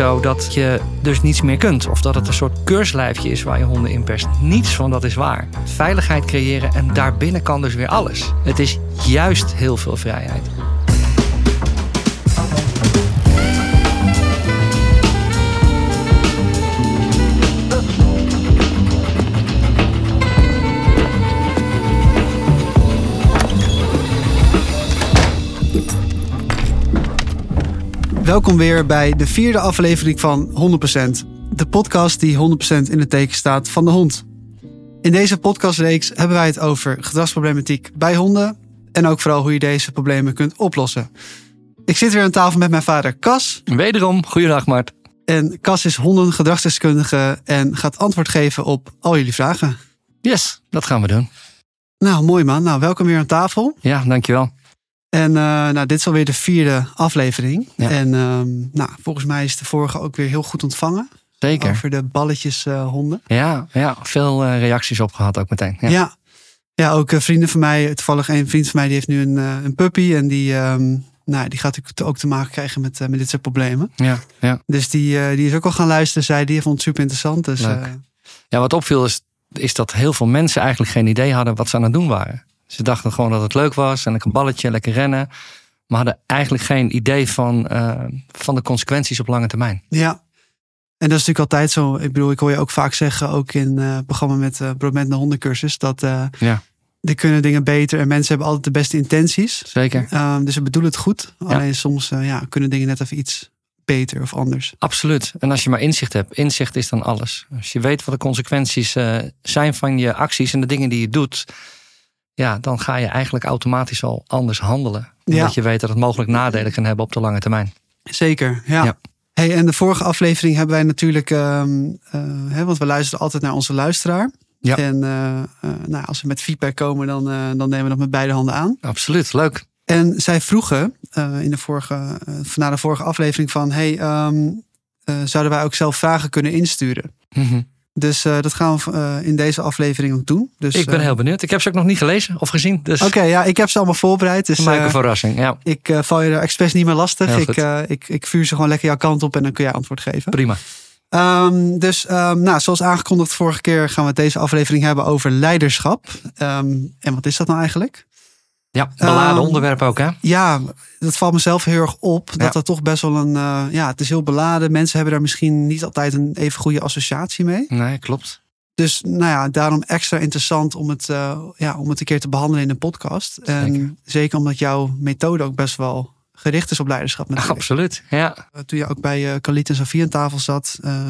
dat je dus niets meer kunt. Of dat het een soort keurslijfje is waar je honden in perst. Niets van dat is waar. Veiligheid creëren en daarbinnen kan dus weer alles. Het is juist heel veel vrijheid. Welkom weer bij de vierde aflevering van 100%. De podcast die 100% in het teken staat van de hond. In deze podcastreeks hebben wij het over gedragsproblematiek bij honden. En ook vooral hoe je deze problemen kunt oplossen. Ik zit weer aan tafel met mijn vader Cas. Wederom, goeiedag Mart. En Cas is hondengedragsdeskundige en gaat antwoord geven op al jullie vragen. Yes, dat gaan we doen. Nou, mooi man. Nou, welkom weer aan tafel. Ja, dankjewel. En uh, nou, dit is alweer de vierde aflevering. Ja. En um, nou, volgens mij is de vorige ook weer heel goed ontvangen. Zeker. Over de balletjes uh, honden. Ja, ja, veel uh, reacties op gehad ook meteen. Ja, ja. ja ook vrienden van mij, toevallig een vriend van mij, die heeft nu een, een puppy. En die, um, nou, die gaat ook te maken krijgen met, met dit soort problemen. Ja, ja. Dus die, die is ook al gaan luisteren, zei die vond het super interessant. Dus, ja, wat opviel is, is dat heel veel mensen eigenlijk geen idee hadden wat ze aan het doen waren. Ze dachten gewoon dat het leuk was en een balletje, lekker rennen. Maar hadden eigenlijk geen idee van, uh, van de consequenties op lange termijn. Ja, en dat is natuurlijk altijd zo. Ik bedoel, ik hoor je ook vaak zeggen, ook in uh, het programma met uh, Brood met de hondencursus, dat uh, ja. die kunnen dingen beter en mensen hebben altijd de beste intenties. Zeker. Um, dus ze bedoelen het goed. Alleen soms ja, kunnen dingen net even iets beter of anders. Absoluut. En als je maar inzicht hebt, inzicht is dan alles. Als je weet wat de consequenties zijn van je acties en de dingen die je doet ja, dan ga je eigenlijk automatisch al anders handelen. Omdat Ja. je weet dat het mogelijk nadelen kan hebben op de lange termijn. Zeker, ja. Ja. Hey, en de vorige aflevering hebben wij natuurlijk, um, uh, hè, want we luisteren altijd naar onze luisteraar. Ja. En uh, uh, nou, als we met feedback komen, dan, dan nemen we dat met beide handen aan. Absoluut, leuk. En zij vroegen in de vorige, na de vorige aflevering van, hey, um, zouden wij ook zelf vragen kunnen insturen? Mm -hmm. Dus uh, dat gaan we uh, in deze aflevering ook doen. Dus, ik ben uh, heel benieuwd. Ik heb ze ook nog niet gelezen of gezien. Dus... Oké, okay, ja, ik heb ze allemaal voorbereid. Dus, mij een verrassing, ja. Ik val je er expres niet meer lastig. Ik, ik, ik vuur ze gewoon lekker jouw kant op en dan kun jij antwoord geven. Prima. Um, dus um, nou, zoals aangekondigd vorige keer gaan we deze aflevering hebben over leiderschap. Um, en wat is dat nou eigenlijk? Ja, beladen onderwerp ook hè? Ja, dat valt mezelf heel erg op. Dat Ja. dat toch best wel een... Uh, ja, het is heel beladen. Mensen hebben daar misschien niet altijd een even goede associatie mee. Nee, klopt. Dus nou ja, daarom extra interessant om het, uh, ja, om het een keer te behandelen in een podcast. En Zeker. zeker omdat jouw methode ook best wel gericht is op leiderschap natuurlijk. Absoluut, ja. Toen je ook bij uh, Khalid en Sofie aan tafel zat, uh,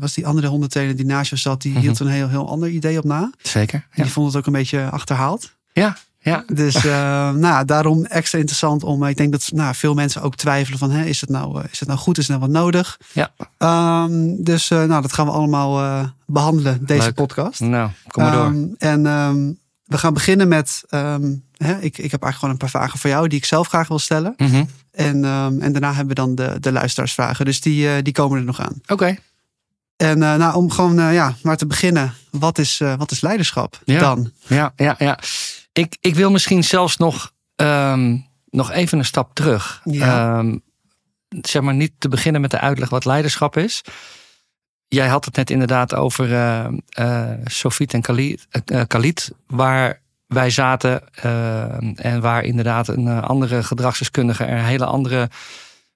was die andere hondentrainer die naast je zat, die Mhm. hield een heel, heel ander idee op na. Zeker. Die vond het ook een beetje achterhaald. ja. Ja. Dus uh, nou, daarom extra interessant om. Ik denk dat nou, veel mensen ook twijfelen van, hè, is, het nou, is het nou goed, is het nou wat nodig? Ja. Um, dus uh, nou, dat gaan we allemaal uh, behandelen, deze Leuk. podcast. Nou, kom maar door. Um, en um, we gaan beginnen met, hè, ik, ik heb eigenlijk gewoon een paar vragen voor jou die ik zelf graag wil stellen. Mhm. Oké. En, en daarna hebben we dan de, de luisteraarsvragen. Dus die, die komen er nog aan. En uh, nou, om gewoon uh, ja, maar te beginnen, wat is, uh, wat is leiderschap Ja. dan? Ja, ja, ja. Ik, ik wil misschien zelfs nog, ehm, nog even een stap terug. Ja. Ehm, zeg maar niet te beginnen met de uitleg wat leiderschap is. Jij had het net inderdaad over uh, uh, Sofiet en Khalid, uh, Khalid, waar wij zaten uh, en waar inderdaad een andere gedragsdeskundige er een hele andere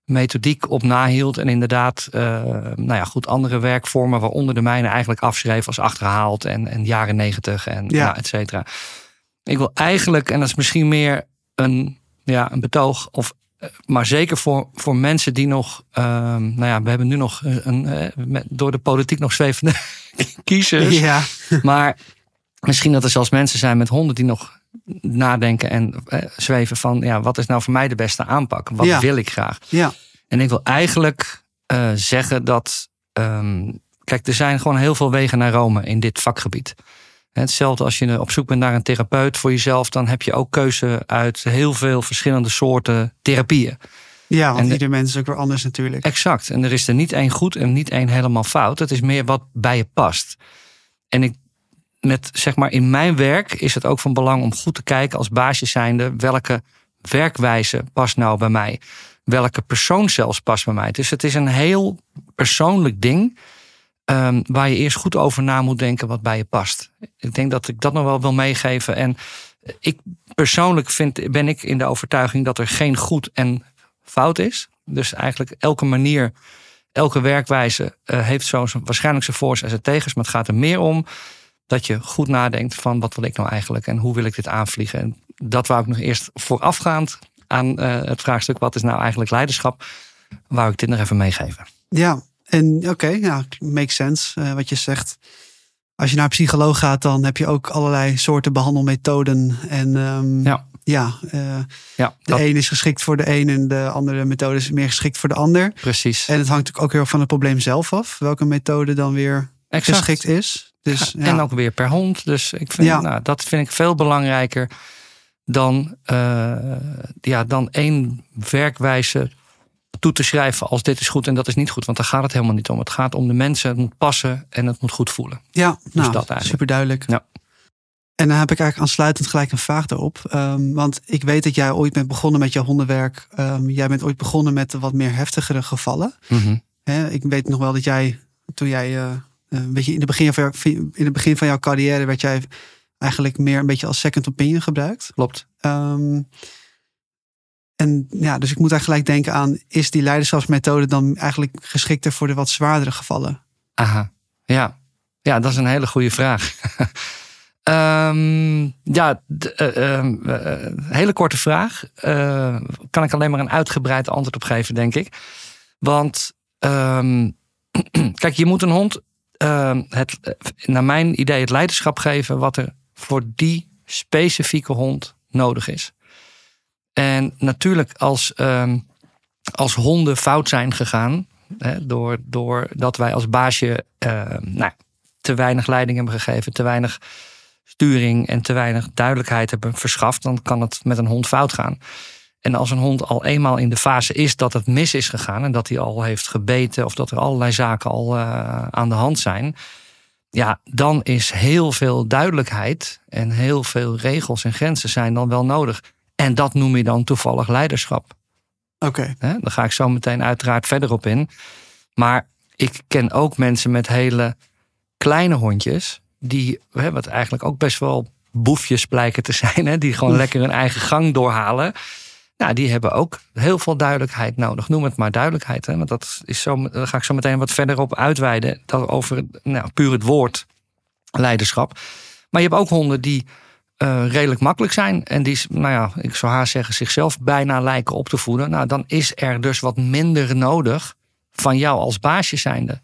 methodiek op nahield. En inderdaad, nou ja, goed, andere werkvormen, waaronder de mijne eigenlijk afschreef als achterhaald en, en jaren negentig en Ja. ja. et cetera. Ik wil eigenlijk, en dat is misschien meer een, ja, een betoog, of, eh, maar zeker voor, voor mensen die nog, um, nou ja, we hebben nu nog een, uh, met, door de politiek nog zwevende kiezers. Ja, Maar misschien dat er zelfs mensen zijn met honden die nog nadenken en uh, zweven van, ja, wat is nou voor mij de beste aanpak? Wat Ja. wil ik graag? ja, En ik wil eigenlijk zeggen dat, um, kijk, er zijn gewoon heel veel wegen naar Rome in dit vakgebied. Hetzelfde als je op zoek bent naar een therapeut voor jezelf, dan heb je ook keuze uit heel veel verschillende soorten therapieën. ja, want En de- ieder mens is ook weer anders natuurlijk. Exact. En er is er niet één goed en niet één helemaal fout. Het is meer wat bij je past. En ik, met, zeg maar, in mijn werk is het ook van belang om goed te kijken als baasje zijnde welke werkwijze past nou bij mij. welke persoon zelfs past bij mij. Dus het is een heel persoonlijk ding. Ehm, waar je eerst goed over na moet denken wat bij je past. Ik denk dat ik dat nog wel wil meegeven. En ik persoonlijk vind, ben ik in de overtuiging dat er geen goed en fout is. Dus eigenlijk elke manier, elke werkwijze eh, heeft zo waarschijnlijk zijn voor's en zijn tegens. Maar het gaat er meer om dat je goed nadenkt van wat wil ik nou eigenlijk en hoe wil ik dit aanvliegen. En dat wou ik nog eerst voorafgaand aan eh, het vraagstuk wat is nou eigenlijk leiderschap, wou ik dit nog even meegeven. Ja, en oké, ja, makes sense eh, wat je zegt. Als je naar een psycholoog gaat, dan heb je ook allerlei soorten behandelmethoden. En ehm, Ja. ja, eh, Ja, de dat, een is geschikt voor de een en de andere methode is meer geschikt voor de ander. precies. En het hangt natuurlijk ook heel erg van het probleem zelf af. Welke methode dan weer Exact. geschikt is. Dus, ja. En ook weer per hond. Dus ik vind, Ja. nou, dat vind ik veel belangrijker dan, eh, ja, dan één werkwijze toe te schrijven als dit is goed en dat is niet goed. Want daar gaat het helemaal niet om. Het gaat om de mensen, het moet passen en het moet goed voelen. Ja, nou, Dus dat eigenlijk. super duidelijk. Ja. En dan heb ik eigenlijk aansluitend gelijk een vraag daarop. Ehm, want ik weet dat jij ooit bent begonnen met jouw hondenwerk. Ehm, jij bent ooit begonnen met de wat meer heftigere gevallen. Hè, ik weet nog wel dat jij, toen jij, eh, een beetje in het, begin van jou- in het begin van jouw carrière, werd jij eigenlijk meer een beetje als second opinion gebruikt. Klopt. Ehm, en ja, dus ik moet eigenlijk denken aan, is die leiderschapsmethode dan eigenlijk geschikter voor de wat zwaardere gevallen? Aha, ja. Ja, dat is een hele goede vraag. Ehm, ja, eh, hele korte vraag. Eh, kan ik alleen maar een uitgebreid antwoord op geven, denk ik. Want, ehm, kijk, je moet een hond, het, naar mijn idee, het leiderschap geven wat er voor die specifieke hond nodig is. En natuurlijk, als, ehm, als honden fout zijn gegaan, Hè, door, doordat wij als baasje eh, nou, te weinig leiding hebben gegeven, te weinig sturing en te weinig duidelijkheid hebben verschaft, dan kan het met een hond fout gaan. En als een hond al eenmaal in de fase is dat het mis is gegaan en dat hij al heeft gebeten of dat er allerlei zaken al eh, aan de hand zijn, ja, dan is heel veel duidelijkheid en heel veel regels en grenzen zijn dan wel nodig. En dat noem je dan toevallig leiderschap. Oké, Hè? Daar ga ik zo meteen uiteraard verder op in. Maar ik ken ook mensen met hele kleine hondjes. Die, hè, wat eigenlijk ook best wel boefjes blijken te zijn. Hè? Die gewoon Oef. lekker hun eigen gang doorhalen. Nou, die hebben ook heel veel duidelijkheid nodig. Noem het maar duidelijkheid. Hè? Want dat is zo, daar ga ik zo meteen wat verder op uitweiden. Dat over nou, puur het woord leiderschap. Maar je hebt ook honden die eh, redelijk makkelijk zijn. En die, nou ja, ik zou haar zeggen, zichzelf bijna lijken op te voeden. Nou, dan is er dus wat minder nodig van jou als baasje zijnde.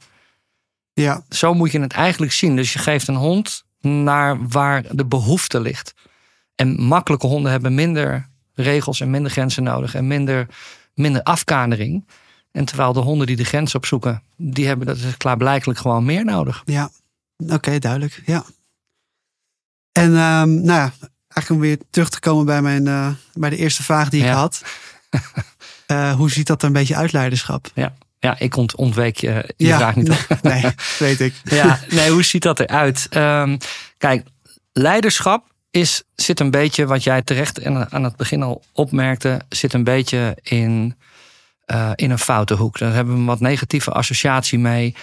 ja, Zo moet je het eigenlijk zien. Dus je geeft een hond naar waar de behoefte ligt. En makkelijke honden hebben minder regels en minder grenzen nodig. En minder, minder afkadering. En terwijl de honden die de grens opzoeken, die hebben dat is klaarblijkelijk gewoon meer nodig. ja. Oké, duidelijk. Ja. En ehm, nou ja, eigenlijk om weer terug te komen bij, mijn, eh, bij de eerste vraag die ik Ja. had. Eh, hoe ziet dat er een beetje uit, leiderschap? Ja, ik ont ontweek je, je ja, vraag niet. op. nee, weet ik. Ja, nee, hoe ziet dat eruit? Ehm, kijk, leiderschap is, zit een beetje, wat jij terecht en aan het begin al opmerkte, zit een beetje in, eh, in een foute hoek. Daar hebben we een wat negatieve associatie mee.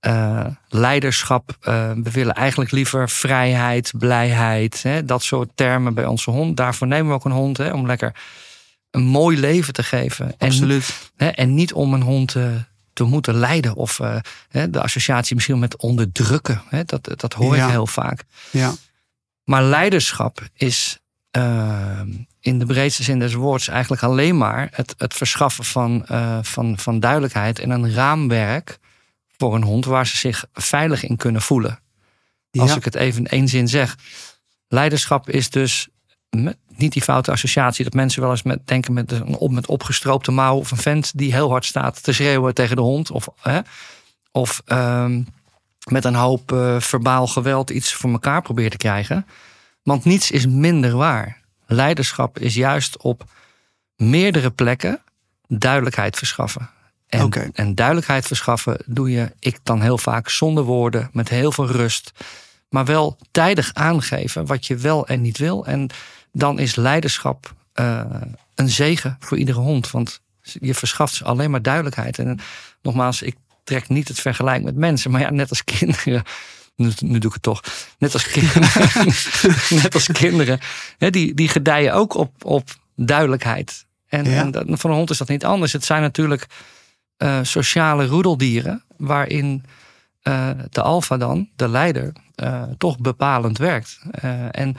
Eh, leiderschap, eh, we willen eigenlijk liever vrijheid, blijheid, hè, dat soort termen bij onze hond. Daarvoor nemen we ook een hond, hè, om lekker een mooi leven te geven. En Absoluut. Hè, en niet om een hond eh, te moeten leiden. Of de associatie misschien met onderdrukken. Hè, dat, dat hoor Ja. je heel vaak. Ja, Maar leiderschap is eh, in de breedste zin des woords eigenlijk alleen maar het, het verschaffen van, van, van duidelijkheid en een raamwerk voor een hond waar ze zich veilig in kunnen voelen. Als ja. ik het even in één zin zeg. Leiderschap is dus niet die foute associatie dat mensen wel eens met, denken met een op, met opgestroopte mouw of een vent die heel hard staat te schreeuwen tegen de hond. Of, hè, of ehm, met een hoop eh, verbaal geweld iets voor elkaar probeert te krijgen. Want niets is minder waar. Leiderschap is juist op meerdere plekken duidelijkheid verschaffen. En, en duidelijkheid verschaffen doe je, ik dan heel vaak zonder woorden, met heel veel rust. Maar wel tijdig aangeven wat je wel en niet wil. En dan is leiderschap eh, een zegen voor iedere hond. Want Je verschaft ze alleen maar duidelijkheid. En nogmaals, ik trek niet het vergelijk met mensen. Maar ja, net als kinderen. Nu, nu doe ik het toch. Net als kinderen. net als kinderen. Hè, die, die gedijen ook op, op duidelijkheid. En, Ja. en voor een hond is dat niet anders. Het zijn natuurlijk eh, sociale roedeldieren. Waarin eh, de alfa dan, de leider, eh, toch bepalend werkt. En,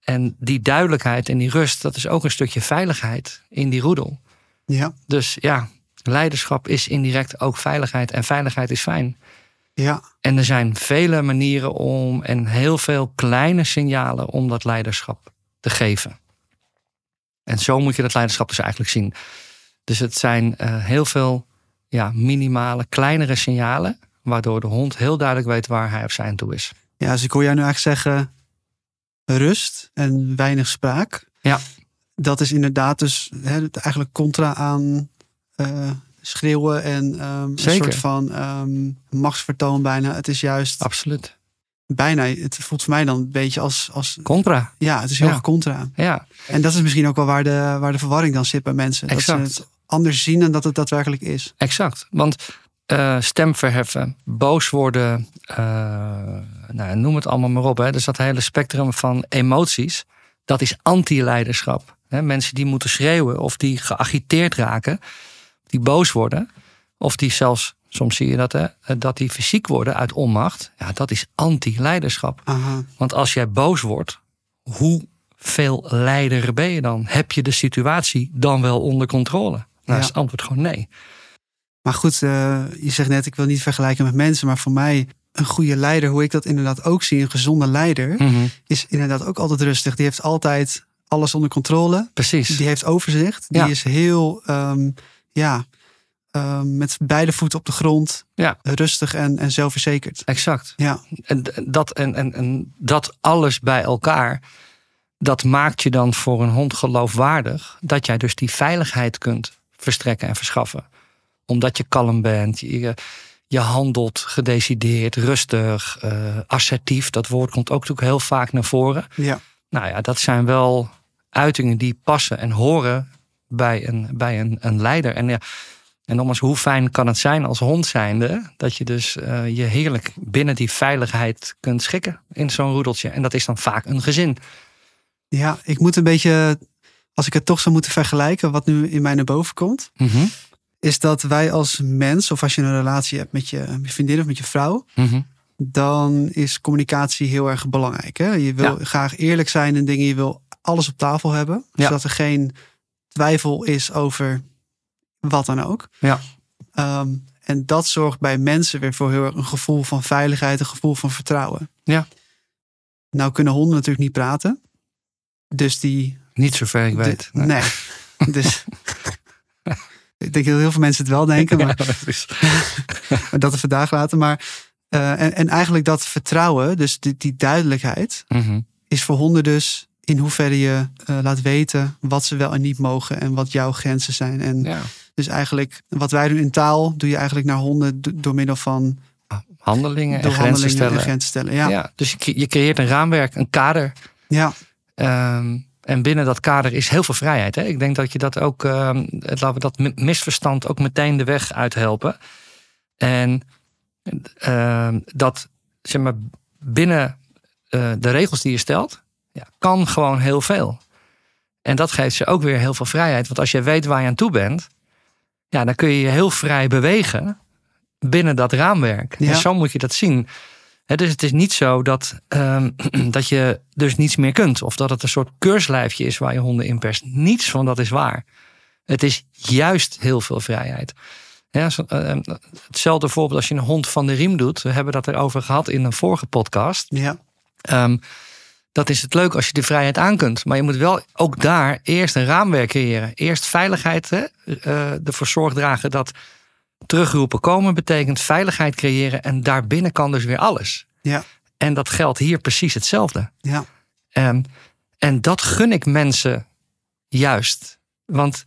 en die duidelijkheid en die rust, dat is ook een stukje veiligheid in die roedel. Ja, Dus ja, leiderschap is indirect ook veiligheid. En veiligheid is fijn. ja, En er zijn vele manieren om en heel veel kleine signalen om dat leiderschap te geven. En zo moet je dat leiderschap dus eigenlijk zien. Dus het zijn heel veel ja, minimale, kleinere signalen. Waardoor de hond heel duidelijk weet waar hij of zij aan toe is. ja. Dus ik hoor jou nu eigenlijk zeggen rust en weinig spraak. Ja. Dat is inderdaad dus hè, eigenlijk contra aan eh, schreeuwen en ehm, een soort van ehm, machtsvertoon bijna. Het is juist Absoluut. bijna, het voelt voor mij dan een beetje als, als Contra. ja, het is heel Ja. erg contra. Ja, En dat is misschien ook wel waar de, waar de verwarring dan zit bij mensen. Dat Exact. ze het anders zien dan dat het daadwerkelijk is. exact. Want eh, stem verheffen, boos worden, eh, nou, noem het allemaal maar op. Hè. Dus dat hele spectrum van emoties, dat is anti-leiderschap. Mensen die moeten schreeuwen of die geagiteerd raken, die boos worden, of die zelfs, soms zie je dat, hè, dat die fysiek worden uit onmacht. Ja, dat is anti-leiderschap. Want als jij boos wordt, hoeveel leider ben je dan? Heb je de situatie dan wel onder controle? Nou, Ja. is het antwoord gewoon nee. Maar goed, eh, je zegt net, ik wil niet vergelijken met mensen. Maar voor mij, een goede leider, hoe ik dat inderdaad ook zie, een gezonde leider, Mhm, is inderdaad ook altijd rustig. Die heeft altijd alles onder controle. Precies. Die heeft overzicht. Die Ja. is heel, ehm, ja, ehm, met beide voeten op de grond. Ja. Rustig en, en zelfverzekerd. Exact. Ja, En dat, en, en, en dat alles bij elkaar, dat maakt je dan voor een hond geloofwaardig. Dat jij dus die veiligheid kunt verstrekken en verschaffen. Omdat je kalm bent, je, je handelt gedecideerd, rustig, eh, assertief. Dat woord komt ook natuurlijk heel vaak naar voren. ja, Nou ja, dat zijn wel uitingen die passen en horen bij een, bij een, een leider. En ja, en nogmaals, hoe fijn kan het zijn als hond zijnde... dat je dus eh, je heerlijk binnen die veiligheid kunt schikken in zo'n roedeltje. En dat is dan vaak een gezin. ja. Ik moet een beetje, als ik het toch zou moeten vergelijken, wat nu in mij naar boven komt. Mhm, is dat wij als mens, of als je een relatie hebt met je, vriendin of met je vrouw, mhm. dan is communicatie heel erg belangrijk. Hè? Je wil Ja. graag eerlijk zijn in dingen, je wil alles op tafel hebben, Ja. zodat er geen twijfel is over wat dan ook. Ja. Ehm, en dat zorgt bij mensen weer voor heel erg een gevoel van veiligheid, een gevoel van vertrouwen. Ja. Nou kunnen honden natuurlijk niet praten. Dus die Niet zover ik weet. nee. dus ik denk dat heel veel mensen het wel denken, maar, Ja, dat is- maar dat er vandaag laten. Maar eh, en, en eigenlijk dat vertrouwen, dus die, die duidelijkheid, Mhm. is voor honden dus in hoeverre je eh, laat weten wat ze wel en niet mogen en wat jouw grenzen zijn. En ja. dus eigenlijk wat wij doen in taal, doe je eigenlijk naar honden do- door middel van Handelingen door en grenzen handelingen stellen. en grenzen stellen. Ja, ja. Ja, dus je, cre- je creëert een raamwerk, een kader. Ehm, en binnen dat kader is heel veel vrijheid. Hè? Ik denk dat je dat ook, ehm, het- laten we dat mi- misverstand ook meteen de weg uithelpen. En ehm, dat, zeg maar, binnen eh, de regels die je stelt, ja, kan gewoon heel veel. En dat geeft ze ook weer heel veel vrijheid. Want als je weet waar je aan toe bent, ja, dan kun je je heel vrij bewegen binnen dat raamwerk. Ja. En zo moet je dat zien. Dus het is niet zo dat, ehm, dat je dus niets meer kunt. Of dat het een soort keurslijfje is waar je honden in perst. Niets van dat is waar. Het is juist heel veel vrijheid. Ja, zo- eh, hetzelfde voorbeeld als je een hond van de riem doet. We hebben dat erover gehad in een vorige podcast. ja, Ehm, dat is het leuk als je de vrijheid aan kunt. Maar je moet wel ook daar eerst een raamwerk creëren. Eerst veiligheid hè, eh, ervoor zorg dragen dat terugroepen komen betekent veiligheid creëren. En daarbinnen kan dus weer alles. Ja. En dat geldt hier precies hetzelfde. ja, En, en dat gun ik mensen juist. Want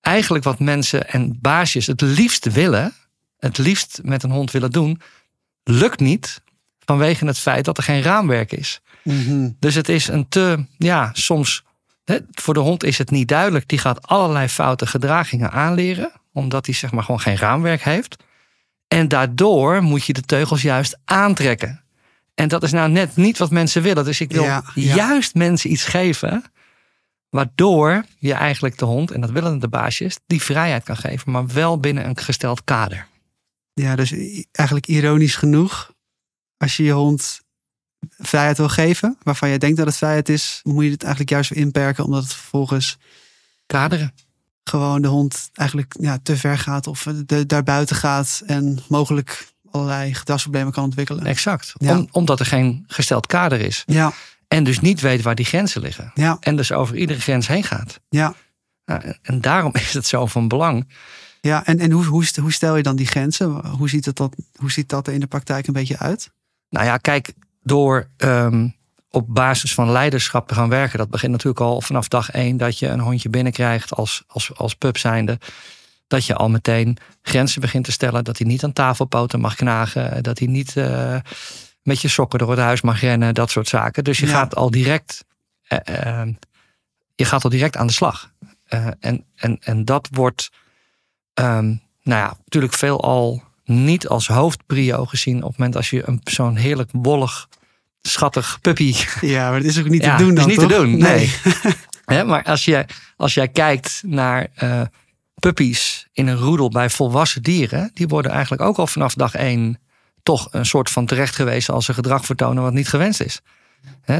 eigenlijk wat mensen en baasjes het liefst willen, het liefst met een hond willen doen, lukt niet vanwege het feit dat er geen raamwerk is. Mhm. Dus het is een te, ja, soms Hè, Voor de hond is het niet duidelijk. Die gaat allerlei foute gedragingen aanleren. Omdat hij zeg maar gewoon geen raamwerk heeft. En daardoor moet je de teugels juist aantrekken. En dat is nou net niet wat mensen willen. Dus ik wil Ja, ja. juist mensen iets geven. Waardoor je eigenlijk de hond, en dat willen de baasjes, die vrijheid kan geven. Maar wel binnen een gesteld kader. Ja, dus eigenlijk ironisch genoeg. Als je je hond vrijheid wil geven, waarvan je denkt dat het vrijheid is, moet je het eigenlijk juist weer inperken, omdat het vervolgens Kaderen. Gewoon de hond eigenlijk ja, te ver gaat of de, daarbuiten gaat en mogelijk allerlei gedragsproblemen kan ontwikkelen. Exact. Ja. Om, omdat er geen gesteld kader is. Ja, En dus niet weet waar die grenzen liggen. ja, En dus over iedere grens heen gaat. ja. Nou, en- daarom is het zo van belang. Ja, en, en hoe, hoe stel je dan die grenzen? Hoe ziet, het dat, hoe ziet dat er in de praktijk een beetje uit? Nou ja, kijk, door ehm, op basis van leiderschap te gaan werken. Dat begint natuurlijk al vanaf dag één dat je een hondje binnenkrijgt als, als, als pup zijnde. Dat je al meteen grenzen begint te stellen. Dat hij niet aan tafelpoten mag knagen. Dat hij niet eh, met je sokken door het huis mag rennen. Dat soort zaken. Dus je Ja. gaat al direct, eh, eh, je gaat al direct aan de slag. En, en, en dat wordt, ehm, nou ja, natuurlijk veelal niet als hoofdprio gezien. Op het moment als je een zo'n heerlijk wollig, schattig puppy Ja, maar dat is ook niet ja, te doen het dan, is niet toch? te doen, nee. Maar als, je, als jij kijkt naar eh puppies in een roedel bij volwassen dieren, die worden eigenlijk ook al vanaf dag één toch een soort van terecht geweest als ze gedrag vertonen wat niet gewenst is.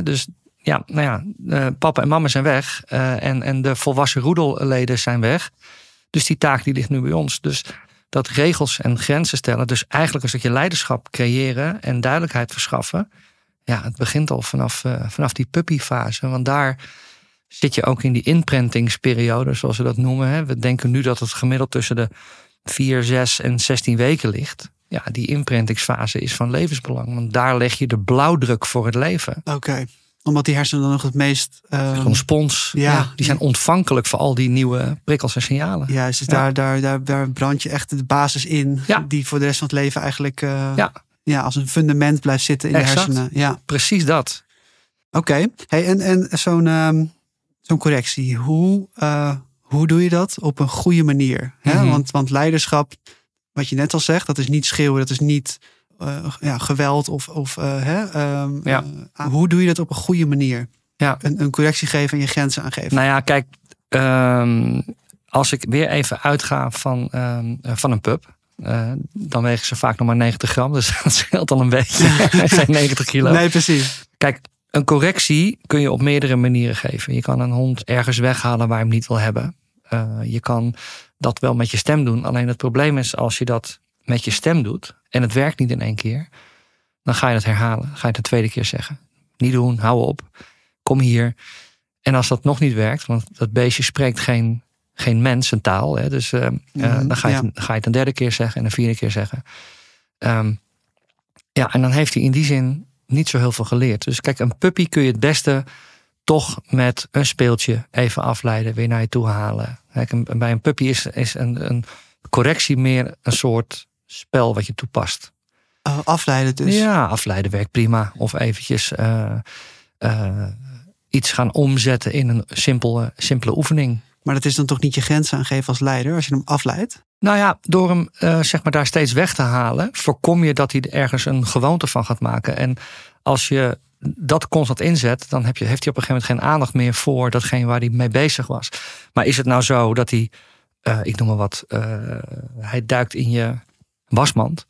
Dus ja, nou ja, eh, papa en mama zijn weg eh, en, en de volwassen roedelleden zijn weg. Dus die taak die ligt nu bij ons. Dus dat regels en grenzen stellen, dus eigenlijk een stukje leiderschap creëren en duidelijkheid verschaffen. Ja, het begint al vanaf, eh, vanaf die puppyfase. Want daar zit je ook in die inprentingsperiode, zoals we dat noemen. Hè. We denken nu dat het gemiddeld tussen de 4, 6 en 16 weken ligt. Ja, die inprentingsfase is van levensbelang. Want daar leg je de blauwdruk voor het leven. Oké, omdat die hersenen dan nog het meest... eh, Zo'n spons. ja. Ja. die zijn ontvankelijk voor al die nieuwe prikkels en signalen. Juist, dus Ja. Daar, daar, daar, daar brand je echt de basis in. Ja. Die voor de rest van het leven eigenlijk eh, Ja. Ja, als een fundament blijft zitten in Exact. de hersenen. Ja, Precies dat. oké. Hey, en en zo'n ehm, zo'n correctie, hoe, eh, hoe doe je dat op een goede manier? Hè? Mhm. want, want leiderschap, wat je net al zegt, dat is niet schreeuwen, dat is niet eh, ja, geweld of, of eh, hè, ehm, Ja. eh, hoe doe je dat op een goede manier? Ja. Een, een correctie geven en je grenzen aangeven. Nou ja, kijk, ehm, als ik weer even uitga van, van een pup. Eh, dan wegen ze vaak nog maar 90 gram. Dus dat scheelt al een beetje. Geen 90 kilo. nee, precies. Kijk, een correctie kun je op meerdere manieren geven. Je kan een hond ergens weghalen waar je hem niet wil hebben. Eh, je kan dat wel met je stem doen. Alleen het probleem is als je dat met je stem doet en het werkt niet in één keer, dan ga je het herhalen. Ga je het de tweede keer zeggen. Niet doen, hou op. Kom hier. En als dat nog niet werkt, want dat beestje spreekt geen, geen mensentaal. Hè, dus eh, eh, Mhm, dan, ga je ja. het, ga je het een derde keer zeggen en een vierde keer zeggen. Ehm, ja, en dan heeft hij in die zin niet zo heel veel geleerd. Dus kijk, een puppy kun je het beste toch met een speeltje even afleiden, weer naar je toe halen. Kijk, een- bij een puppy is, is een, een correctie meer een soort spel wat je toepast. Oh, afleiden dus. Ja, afleiden werkt prima. Of eventjes eh, iets gaan omzetten in een simpele, simpele oefening. Maar dat is dan toch niet je grenzen aangeven als leider als je hem afleidt? Nou ja, door hem eh, zeg maar daar steeds weg te halen, voorkom je dat hij er ergens een gewoonte van gaat maken. En als je dat constant inzet, dan heb je, heeft hij op een gegeven moment geen aandacht meer voor datgene waar hij mee bezig was. Maar is het nou zo dat hij, eh, ik noem maar wat, eh, hij duikt in je wasmand?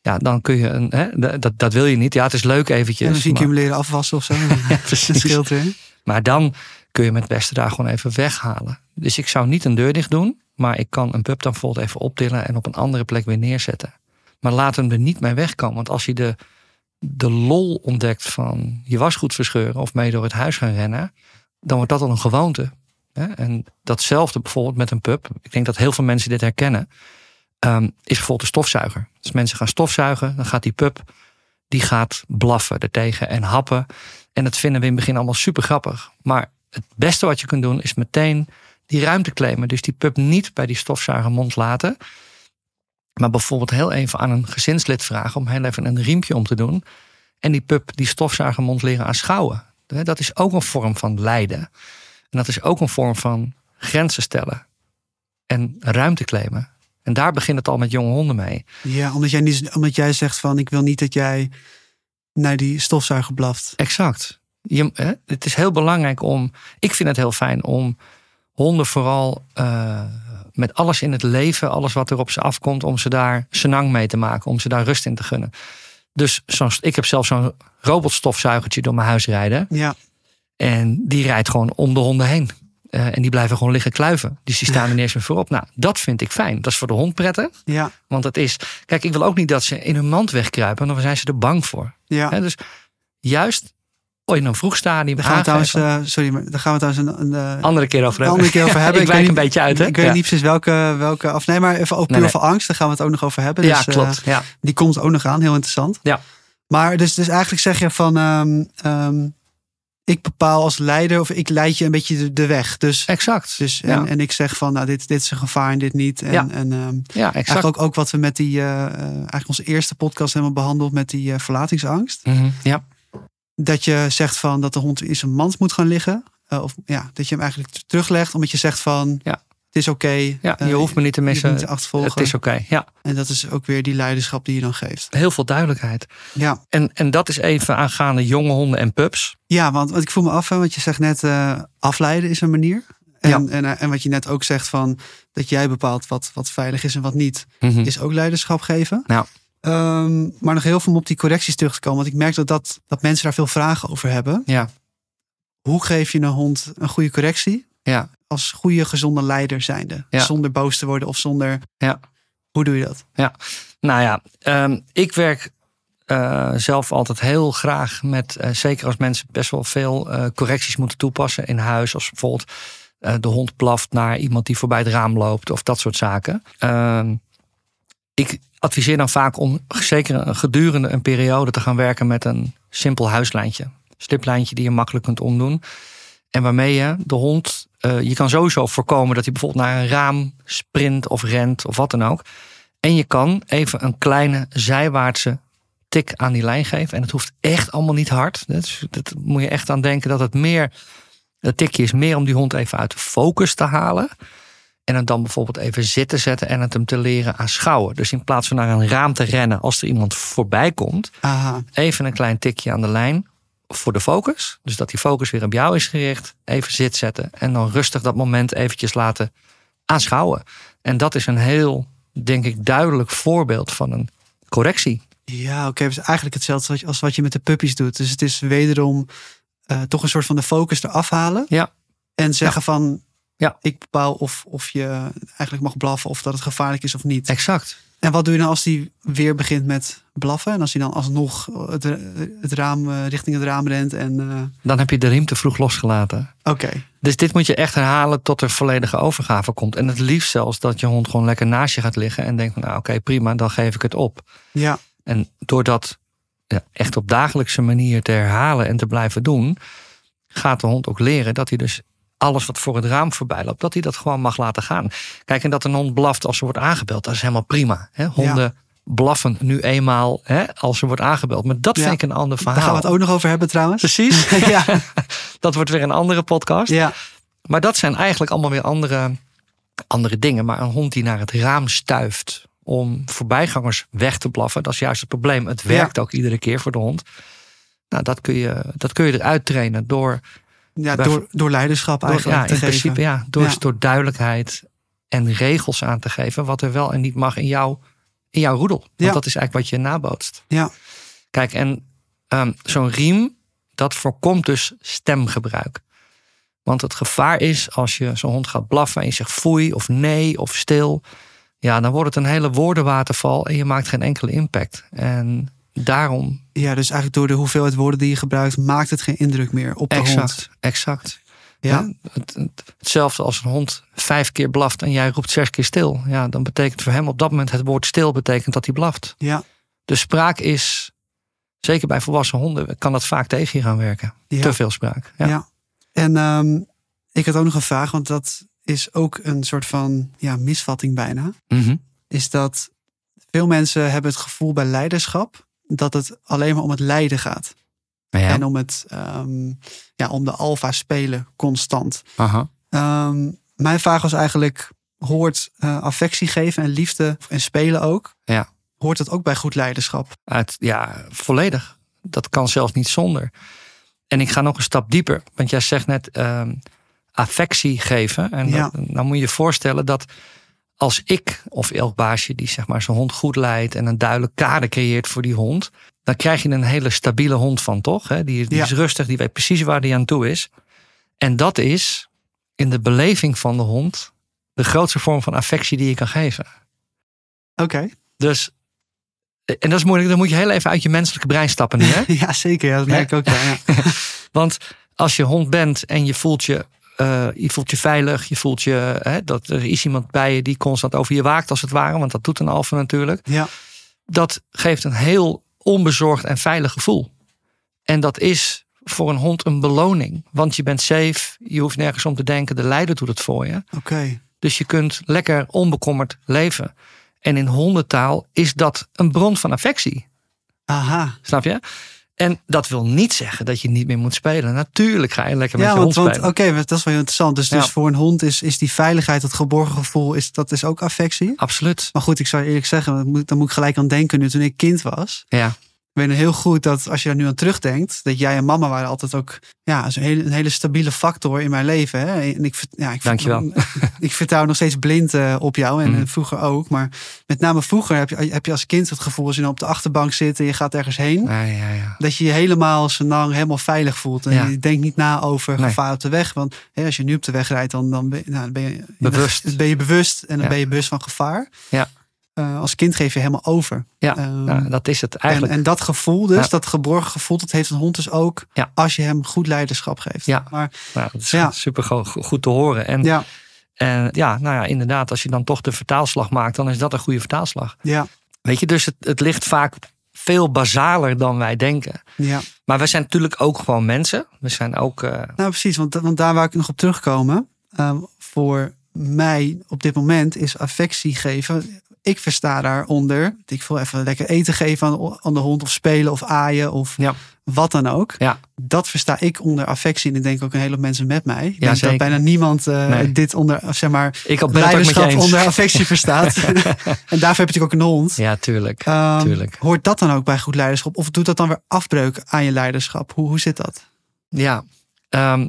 Ja, dan kun je een, hè, dat, dat wil je niet. Ja, het is leuk eventjes. en dan zie ik je hem leren afwassen of zo. Ja, Dat scheelt weer. Maar dan kun je hem het beste daar gewoon even weghalen. Dus ik zou niet een deur dicht doen. Maar ik kan een pup dan bijvoorbeeld even optillen en op een andere plek weer neerzetten. Maar laat hem er niet mee wegkomen. Want als hij de, de lol ontdekt van je wasgoed verscheuren of mee door het huis gaan rennen, dan wordt dat al een gewoonte. En datzelfde bijvoorbeeld met een pup. Ik denk dat heel veel mensen dit herkennen. ehm, is bijvoorbeeld de stofzuiger. Als mensen gaan stofzuigen, dan gaat die pup die gaat blaffen ertegen en happen. En dat vinden we in het begin allemaal super grappig. Maar het beste wat je kunt doen is meteen die ruimte claimen. Dus die pup niet bij die stofzuigermond laten. Maar bijvoorbeeld heel even aan een gezinslid vragen om heel even een riempje om te doen. En die pup die stofzuigermond leren aanschouwen. Dat is ook een vorm van lijden. En dat is ook een vorm van grenzen stellen en ruimte claimen. En daar begint het al met jonge honden mee. Ja, omdat jij, niet, omdat jij zegt van ik wil niet dat jij naar die stofzuiger blaft. Exact. Je, hè, het is heel belangrijk om. Ik vind het heel fijn om honden vooral uh, met alles in het leven, alles wat er op ze afkomt, om ze daar senang mee te maken, om ze daar rust in te gunnen. Dus zoals, ik heb zelf zo'n robotstofzuigertje door mijn huis rijden. Ja. En die rijdt gewoon om de honden heen. Uh, en die blijven gewoon liggen kluiven. Dus die staan er meer voorop. Nou, dat vind ik fijn. Dat is voor de hond prettig. Ja. Want het is. Kijk, ik wil ook niet dat ze in hun mand wegkruipen. Dan zijn ze er bang voor. Ja. He, dus juist in een vroeg stadium. Daar gaan we trouwens, uh, sorry, maar daar gaan we trouwens een, een, andere keer over hebben. Andere keer over hebben. ik, ik wijk een beetje uit. Hè? Ik weet ja. niet precies welke, welke of nee, maar even ook puur nee, nee. angst. Daar gaan we het ook nog over hebben. Ja, dus, klopt. Ja. Die komt ook nog aan. Heel interessant. Ja. Maar dus, dus eigenlijk zeg je van. Um, um, ik bepaal als leider of ik leid je een beetje de, de weg. Dus, exact. Dus, en, ja. en ik zeg van, nou, dit, dit is een gevaar en dit niet. En, ja. en um, ja, exact. eigenlijk ook, ook wat we met die, uh, eigenlijk onze eerste podcast hebben behandeld met die uh, verlatingsangst. Mm -hmm. Ja. Dat je zegt van dat de hond in zijn mand moet gaan liggen. Uh, of ja, dat je hem eigenlijk teruglegt, omdat je zegt van, ja. het is oké. Okay, ja, je hoeft me niet te missen. Niet te achtervolgen. Het is oké, okay, ja. En dat is ook weer die leiderschap die je dan geeft. Heel veel duidelijkheid. Ja. En, en dat is even aangaande jonge honden en pups. Ja, want, want ik voel me af, hè, want je zegt net uh, afleiden is een manier. En, ja. en, en wat je net ook zegt van dat jij bepaalt wat, wat veilig is en wat niet, mm -hmm. is ook leiderschap geven. Ja. Um, maar nog heel veel om op die correcties terug te komen. Want ik merk dat, dat, dat mensen daar veel vragen over hebben. Ja. Hoe geef je een hond een goede correctie? Ja. Als goede, gezonde leider zijnde. Ja. Zonder boos te worden of zonder... Ja. Hoe doe je dat? Ja. Nou ja, um, ik werk uh, zelf altijd heel graag met... Uh, zeker als mensen best wel veel uh, correcties moeten toepassen in huis. Als bijvoorbeeld de hond blaft naar iemand die voorbij het raam loopt. Of dat soort zaken. Uh, ik adviseer dan vaak om zeker gedurende een periode te gaan werken met een simpel huislijntje. Sliplijntje die je makkelijk kunt omdoen. En waarmee je de hond, uh, je kan sowieso voorkomen dat hij bijvoorbeeld naar een raam sprint of rent of wat dan ook. En je kan even een kleine zijwaartse tik aan die lijn geven. En het hoeft echt allemaal niet hard. Dat, dat moet je echt aan denken dat het meer, het tikje is meer om die hond even uit de focus te halen. En het dan bijvoorbeeld even zitten zetten en het hem te leren aanschouwen. Dus in plaats van naar een raam te rennen als er iemand voorbij komt. Aha. Even een klein tikje aan de lijn voor de focus. Dus dat die focus weer op jou is gericht. Even zit zetten en dan rustig dat moment eventjes laten aanschouwen. En dat is een heel, denk ik, duidelijk voorbeeld van een correctie. Ja, oké. Okay. Dus eigenlijk hetzelfde als wat je met de puppies doet. Dus het is wederom uh, toch een soort van de focus eraf halen. Ja. En zeggen Ja. van, Ja. ik bepaal of, of je eigenlijk mag blaffen of dat het gevaarlijk is of niet. Exact. En wat doe je dan als die weer begint met blaffen? En als hij dan alsnog het, het raam uh, richting het raam rent en... Uh... Dan heb je de riem te vroeg losgelaten. Oké. Okay. Dus dit moet je echt herhalen tot er volledige overgave komt. En het liefst zelfs dat je hond gewoon lekker naast je gaat liggen en denkt van nou oké okay, prima, dan geef ik het op. Ja. En door dat ja, echt op dagelijkse manier te herhalen en te blijven doen, gaat de hond ook leren dat hij dus alles wat voor het raam voorbij loopt, dat hij dat gewoon mag laten gaan. Kijk, en dat een hond blaft als ze wordt aangebeld, dat is helemaal prima. Hè? Honden ja. blaffen nu eenmaal hè, als ze wordt aangebeld. Maar dat Ja. vind ik een ander verhaal. Daar gaan we het ook nog over hebben trouwens. Precies. ja. dat wordt weer een andere podcast. ja. Maar dat zijn eigenlijk allemaal weer andere, andere dingen. Maar een hond die naar het raam stuift om voorbijgangers weg te blaffen, dat is juist het probleem. Het werkt ook iedere keer voor de hond. Nou, dat kun je, dat kun je eruit trainen door Ja, door, door leiderschap door, eigenlijk ja, te in geven. principe ja, door, Ja. door duidelijkheid en regels aan te geven. Wat er wel en niet mag in, jou, in jouw roedel. Want Ja. dat is eigenlijk wat je nabootst. Ja. Kijk, en ehm, zo'n riem, dat voorkomt dus stemgebruik. Want het gevaar is als je zo'n hond gaat blaffen en je zegt foei of nee of stil. Ja, dan wordt het een hele woordenwaterval en je maakt geen enkele impact. En daarom, ja, dus eigenlijk door de hoeveelheid woorden die je gebruikt, maakt het geen indruk meer op de hond. exact, exact. Ja. Ja, het, het- hetzelfde als een hond vijf keer blaft en jij roept zes keer stil. Ja, dan betekent voor hem op dat moment het woord stil betekent dat hij blaft. Ja. De spraak is, zeker bij volwassen honden, kan dat vaak tegen je gaan werken. Ja. Te veel spraak. Ja. Ja. En ehm, ik had ook nog een vraag, want dat is ook een soort van ja, misvatting bijna. Mhm. Is dat veel mensen hebben het gevoel bij leiderschap dat het alleen maar om het leiden gaat. Ja. En om, het, ehm, ja, om de alfa spelen constant. Aha. Ehm, mijn vraag was eigenlijk, hoort eh, affectie geven en liefde en spelen ook? Ja. Hoort dat ook bij goed leiderschap? Uit, ja, volledig. Dat kan zelfs niet zonder. En ik ga nog een stap dieper. Want jij zegt net ehm, affectie geven. En Ja. dan moet je je voorstellen dat als ik of elk baasje die zeg maar zijn hond goed leidt en een duidelijk kader creëert voor die hond, dan krijg je een hele stabiele hond van, toch? Hè? Die, die Ja. is rustig, die weet precies waar die aan toe is. En dat is in de beleving van de hond de grootste vorm van affectie die je kan geven. Oké. Dus, en dat is moeilijk, dan moet je heel even uit je menselijke brein stappen nu. Hè? Ja, zeker. Ja, dat merk ik ook. Ja, ja. Want als je hond bent en je voelt je, eh, je, voelt je veilig, je voelt je, hè, dat er is iemand bij je die constant over je waakt als het ware, want dat doet een alfa natuurlijk. ja. Dat geeft een heel onbezorgd en veilig gevoel. En dat is voor een hond een beloning, want je bent safe, je hoeft nergens om te denken, de leider doet het voor je. Oké. Dus je kunt lekker onbekommerd leven. En in hondentaal is dat een bron van affectie. Aha. Snap je? En dat wil niet zeggen dat je niet meer moet spelen. Natuurlijk ga je lekker met je want, hond want spelen. oké, dat is wel heel interessant. Dus, dus voor een hond is, is die veiligheid, dat geborgen gevoel, is, dat is ook affectie. Absoluut. Maar goed, ik zou eerlijk zeggen, dan moet, ik gelijk aan denken nu toen ik kind was. Ja, weet heel goed dat als je daar nu aan terugdenkt, dat jij en mama waren altijd ook ja, een, hele, een hele stabiele factor in mijn leven. Hè? En ik, ja, ik, Dankjewel. ik vertrouw nog steeds blind eh, op jou en Mhm. eh, vroeger ook. Maar met name vroeger heb je, heb je als kind het gevoel als je dan op de achterbank zit en je gaat ergens heen. ja, ja. ja. Dat je je helemaal senang helemaal veilig voelt. En Ja. je denkt niet na over Nee. gevaar op de weg. Want hè, als je nu op de weg rijdt, dan, dan, ben, je- nou, dan ben je Bewust. Ben je bewust en dan ben je bewust van gevaar. Ja. Eh, als kind geef je helemaal over. Ja, Ehm, dat is het en, eigenlijk. en dat gevoel dus, Ja. dat geborgen gevoel, dat heeft een hond dus ook Ja. als je hem goed leiderschap geeft. Ja. Maar nou, dat is ja. super go- goed te horen. En ja, en ja, nou ja, inderdaad, als je dan toch de vertaalslag maakt, dan is dat een goede vertaalslag. ja, Weet je, dus het, het ligt vaak veel basaler dan wij denken. ja. Maar we zijn natuurlijk ook gewoon mensen. We zijn ook. eh, Nou, precies, want, want daar waar ik nog op terugkomen. Ehm, voor mij op dit moment is affectie geven. Ik versta daaronder. Ik wil even lekker eten geven aan, aan de hond, of spelen, of aaien, of Ja. wat dan ook. Ja. Dat versta ik onder affectie. En ik denk ook een hele hoop mensen met mij. Ik denk zeker. dat bijna niemand eh, Nee. dit onder, zeg maar, ik leiderschap onder affectie verstaat. en daarvoor heb je natuurlijk ook een hond. Ja, tuurlijk. Ehm, tuurlijk. Hoort dat dan ook bij goed leiderschap? Of doet dat dan weer afbreuk aan je leiderschap? Hoe, hoe zit dat? Ja, ehm,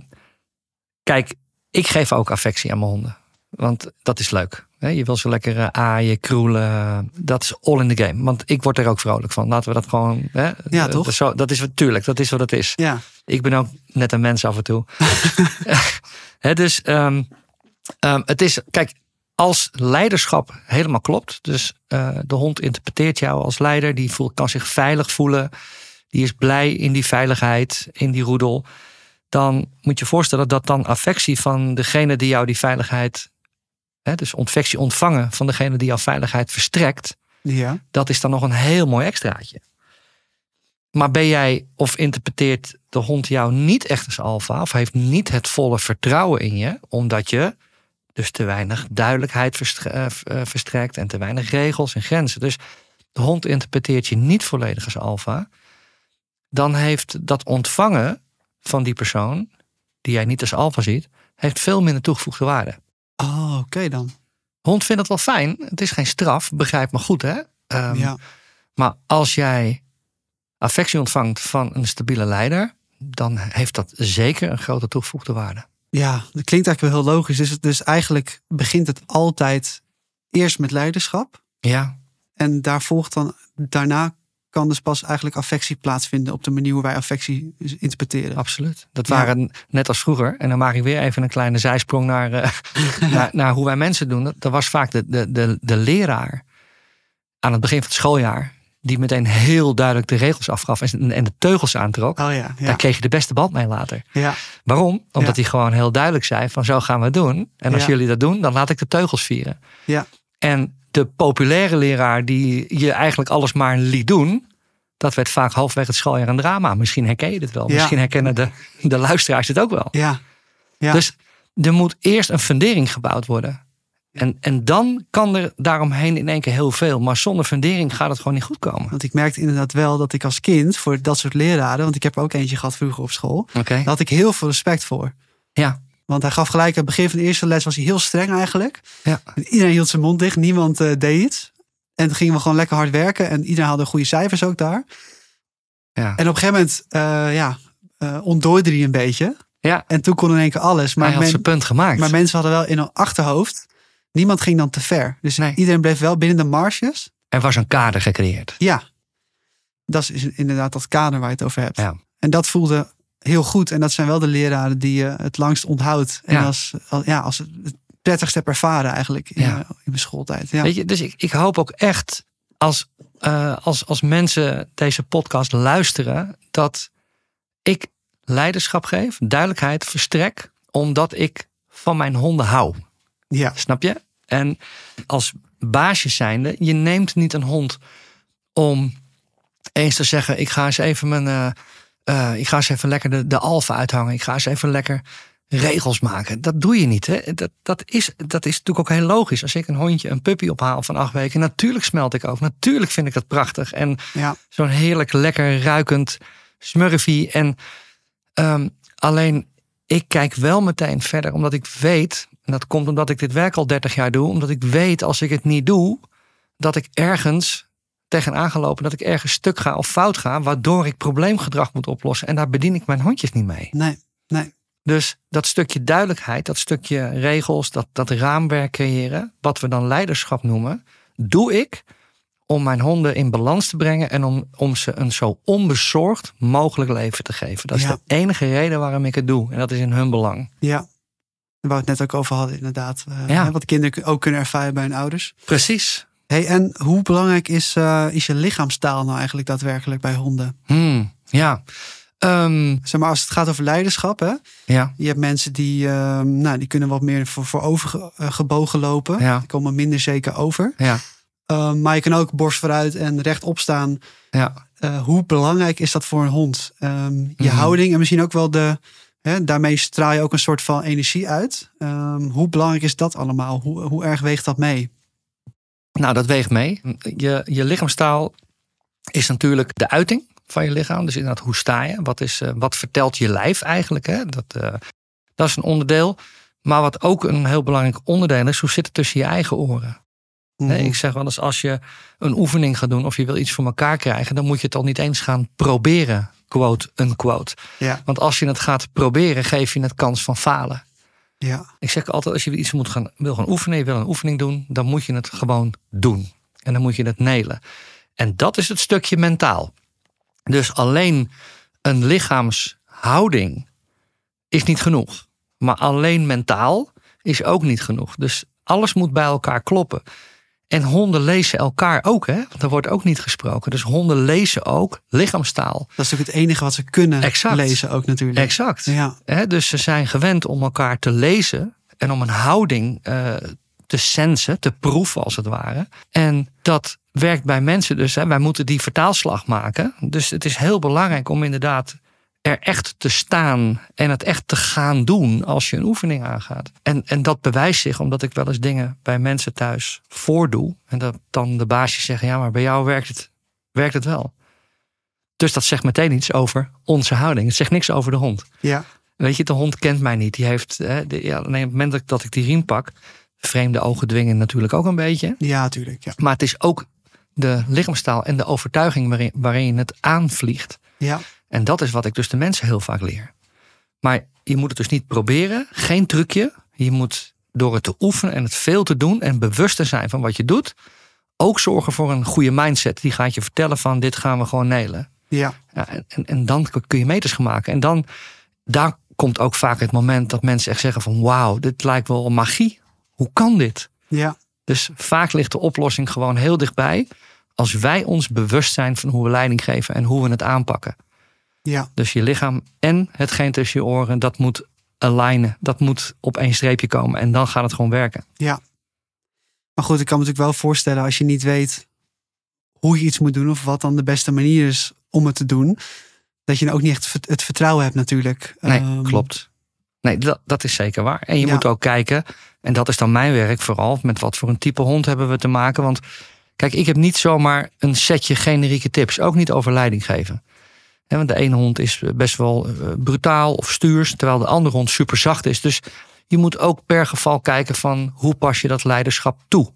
kijk, ik geef ook affectie aan mijn honden. Want dat is leuk. Je wil ze lekker eh, aaien, kroelen. Dat is all in the game. Want ik word er ook vrolijk van. Laten we dat gewoon. Hè, Ja, eh, toch? Dat is, zo, dat is natuurlijk, dat is wat het is. Ja, Ik ben ook net een mens af en toe. Hè, dus ehm, ehm, het is, kijk, als leiderschap helemaal klopt. Dus eh, de hond interpreteert jou als leider. Die voelt, kan zich veilig voelen. Die is blij in die veiligheid, in die roedel. Dan moet je voorstellen dat dan affectie van degene die jou die veiligheid. Hè, dus affectie ontvangen van degene die jouw veiligheid verstrekt ja, dat is dan nog een heel mooi extraatje. Maar ben jij of interpreteert de hond jou niet echt als alfa, of heeft niet het volle vertrouwen in je, omdat je dus te weinig duidelijkheid eh, eh, verstrekt en te weinig regels en grenzen. Dus de hond interpreteert je niet volledig als alfa, dan heeft dat ontvangen van die persoon, die jij niet als alfa ziet, heeft veel minder toegevoegde waarde. Oh, oké dan. Hond vindt het wel fijn. Het is geen straf, begrijp me goed hè. Ehm, ja. maar als jij affectie ontvangt van een stabiele leider, dan heeft dat zeker een grote toegevoegde waarde. ja, dat klinkt eigenlijk wel heel logisch. Dus, dus eigenlijk begint het altijd eerst met leiderschap. Ja, En daar volgt dan, daarna kan dus pas eigenlijk affectie plaatsvinden op de manier hoe wij affectie interpreteren. absoluut. Dat Ja. waren net als vroeger. En dan maak ik weer even een kleine zijsprong naar, eh, naar, naar hoe wij mensen doen. Dat was vaak de, de, de, de leraar aan het begin van het schooljaar. Die meteen heel duidelijk de regels afgaf en, en de teugels aantrok. Oh ja, ja. Daar kreeg je de beste band mee later. ja. Waarom? Omdat hij gewoon heel duidelijk zei van zo gaan we het doen. En als jullie dat doen, dan laat ik de teugels vieren. Ja. En de populaire leraar die je eigenlijk alles maar liet doen. Dat werd vaak halfweg het schooljaar een drama. Misschien herken je dit wel. Ja. Misschien herkennen de, de luisteraars dit ook wel. Ja. Ja. Dus er moet eerst een fundering gebouwd worden. En, en dan kan er daaromheen in één keer heel veel. Maar zonder fundering gaat het gewoon niet goed komen. Want ik merkte inderdaad wel dat ik als kind voor dat soort leraren, want ik heb er ook eentje gehad vroeger op school, daar had ik heel veel respect voor. Ja. Want hij gaf gelijk, aan het begin van de eerste les was hij heel streng eigenlijk. Ja. En iedereen hield zijn mond dicht, niemand eh, deed iets. En toen gingen we gewoon lekker hard werken en iedereen had goede cijfers ook daar. Ja. En op een gegeven moment, eh, ja, eh ontdooide hij een beetje. Ja. En toen kon in één keer alles. Maar Maar, hij had men- zijn punt gemaakt. maar mensen hadden wel in hun achterhoofd, niemand ging dan te ver. Dus Nee. iedereen bleef wel binnen de marges. er was een kader gecreëerd. Ja, dat is inderdaad dat kader waar je het over hebt. Ja. En dat voelde heel goed. En dat zijn wel de leraren die je het langst onthoudt. En Ja. als, als, ja, als het het prettigst heb ervaren eigenlijk in, Ja. in mijn schooltijd. Ja. Weet je, dus ik, ik hoop ook echt als, eh, als, als mensen deze podcast luisteren, dat ik leiderschap geef, duidelijkheid verstrek, omdat ik van mijn honden hou. ja, Snap je? En als baasje zijnde, je neemt niet een hond om eens te zeggen: ik ga eens even mijn. eh, eh, ik ga eens even lekker de, de alfa uithangen. Ik ga eens even lekker regels maken. Dat doe je niet. Hè? Dat, dat, is, dat is natuurlijk ook heel logisch. Als ik een hondje, een puppy ophaal van acht weken, natuurlijk smelt ik ook. Natuurlijk vind ik dat prachtig. En ja, zo'n heerlijk lekker ruikend smurfie. En ehm, alleen ik kijk wel meteen verder, omdat ik weet, en dat komt omdat ik dit werk al 30 jaar doe, omdat ik weet als ik het niet doe, dat ik ergens tegenaan ga lopen, dat ik ergens stuk ga of fout ga, waardoor ik probleemgedrag moet oplossen. En daar bedien ik mijn hondjes niet mee. nee, nee. Dus dat stukje duidelijkheid, dat stukje regels, dat, dat raamwerk creëren, wat we dan leiderschap noemen, doe ik om mijn honden in balans te brengen en om, om ze een zo onbezorgd mogelijk leven te geven. Dat is Ja. de enige reden waarom ik het doe. En dat is in hun belang. Ja. Waar we het net ook over hadden, inderdaad. Eh, Ja. Wat kinderen ook kunnen ervaren bij hun ouders. Precies. Hey, en hoe belangrijk is, eh, is je lichaamstaal nou eigenlijk daadwerkelijk bij honden? Hmm, ja. Ehm, Zeg maar, als het gaat over leiderschap, hè? ja. Je hebt mensen die, eh, nou, die kunnen wat meer voor, voor over ge- eh, gebogen lopen. Ja. Die komen minder zeker over. Ja. Eh, maar je kan ook borst vooruit en rechtop staan. Ja. Eh, hoe belangrijk is dat voor een hond? Ehm, je Mhm. houding en misschien ook wel de. Hè, daarmee straal je ook een soort van energie uit. Ehm, hoe belangrijk is dat allemaal? Hoe, hoe erg weegt dat mee? Nou, dat weegt mee. Je, je lichaamstaal is natuurlijk de uiting van je lichaam. Dus inderdaad, hoe sta je? Wat, is, eh, wat vertelt je lijf eigenlijk? Hè? Dat, eh, dat is een onderdeel. Maar wat ook een heel belangrijk onderdeel is, hoe zit het tussen je eigen oren? Nee, ik zeg wel eens, als je een oefening gaat doen of je wil iets voor elkaar krijgen, dan moet je het al niet eens gaan proberen, quote, unquote. Ja, Want als je het gaat proberen, geef je het kans van falen. Ja, Ik zeg altijd, als je iets moet gaan, wil gaan oefenen, je wil een oefening doen, dan moet je het gewoon doen. En dan moet je het nelen. En dat is het stukje mentaal. Dus alleen een lichaamshouding is niet genoeg. Maar alleen mentaal is ook niet genoeg. Dus alles moet bij elkaar kloppen. En honden lezen elkaar ook, hè? Want daar wordt ook niet gesproken. Dus honden lezen ook lichaamstaal. dat is natuurlijk het enige wat ze kunnen Exact. lezen ook natuurlijk. Exact. Ja, dus ze zijn gewend om elkaar te lezen en om een houding eh, te sensen, te proeven als het ware. En dat werkt bij mensen dus. Hè, wij moeten die vertaalslag maken. Dus het is heel belangrijk om inderdaad er echt te staan en het echt te gaan doen als je een oefening aangaat. En, en dat bewijst zich omdat ik wel eens dingen bij mensen thuis voordoe. En dat dan de baasjes zeggen, ja, maar bij jou werkt het, werkt het wel. Dus dat zegt meteen iets over onze houding. Het zegt niks over de hond. ja, Weet je, de hond kent mij niet. Die heeft, hè, de, ja, op het moment dat ik- dat ik die riem pak, vreemde ogen dwingen natuurlijk ook een beetje. ja, natuurlijk. Ja. Maar het is ook de lichaamstaal en de overtuiging waarin, waarin je het aanvliegt. ja, En dat is wat ik dus de mensen heel vaak leer. Maar je moet het dus niet proberen, geen trucje. Je moet door het te oefenen en het veel te doen en bewust te zijn van wat je doet, ook zorgen voor een goede mindset. Die gaat je vertellen van dit gaan we gewoon nelen. ja, Ja, en, en, dan kun je meters gaan maken. En dan, daar komt ook vaak het moment dat mensen echt zeggen van wauw, dit lijkt wel magie. Hoe kan dit? ja, Dus vaak ligt de oplossing gewoon heel dichtbij. Als wij ons bewust zijn van hoe we leiding geven en hoe we het aanpakken. Ja. Dus je lichaam en hetgeen tussen je oren, dat moet alignen. Dat moet op één streepje komen. En dan gaat het gewoon werken. Ja. Maar goed, ik kan me natuurlijk wel voorstellen als je niet weet hoe je iets moet doen of wat dan de beste manier is om het te doen, dat je dan ook niet echt het vertrouwen hebt natuurlijk. Nee, Ehm, klopt. Nee, dat, dat is zeker waar. En je Ja. moet ook kijken, en dat is dan mijn werk vooral, met wat voor een type hond hebben we te maken. Want kijk, ik heb niet zomaar een setje generieke tips, ook niet over leiding geven. Want de ene hond is best wel eh, brutaal of stuurs, terwijl de andere hond super zacht is. Dus je moet ook per geval kijken van hoe pas je dat leiderschap toe.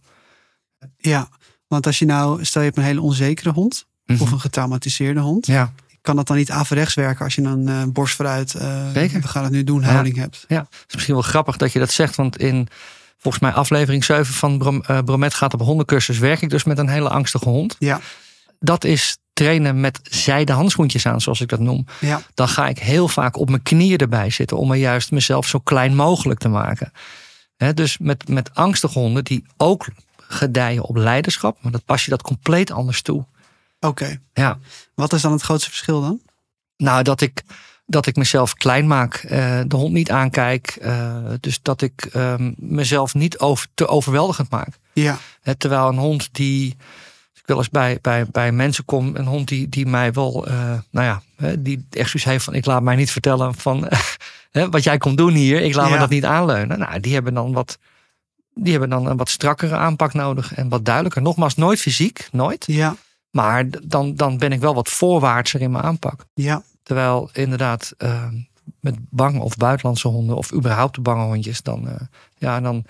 Ja, want als je nou, stel je hebt een hele onzekere hond of een getraumatiseerde hond. Mhm. Ja, Kan dat dan niet averechts werken als je een eh, borst vooruit, eh, Zeker. we gaan het nu doen, Ja. houding hebt? ja, het is misschien wel grappig dat je dat zegt, want in volgens mij aflevering 7 van Brom, eh, Bromet gaat op hondencursus, werk ik dus met een hele angstige hond. Ja, dat is trainen met zijde handschoentjes aan, zoals ik dat noem. ja, Dan ga ik heel vaak op mijn knieën erbij zitten om er juist mezelf zo klein mogelijk te maken. Dus met, met angstige honden die ook gedijen op leiderschap, maar dat pas je dat compleet anders toe. oké. Ja, Wat is dan het grootste verschil dan? nou dat ik, dat ik mezelf klein maak, eh, de hond niet aankijk, eh, dus dat ik ehm, mezelf niet over, te overweldigend maak. Ja, terwijl een hond die. Ik wel eens bij, bij, bij mensen kom, een hond die, die mij wel, eh, nou ja, die echt zoiets heeft van: ik laat mij niet vertellen van wat jij komt doen hier, ik laat me dat niet aanleunen. Nou, die hebben dan wat. Die hebben dan een wat strakkere aanpak nodig en wat duidelijker. Nogmaals, nooit fysiek, nooit. ja, Maar dan, dan ben ik wel wat voorwaartser in mijn aanpak. ja, Terwijl inderdaad eh, met bange of buitenlandse honden of überhaupt de bange hondjes, dan, eh, ja, dan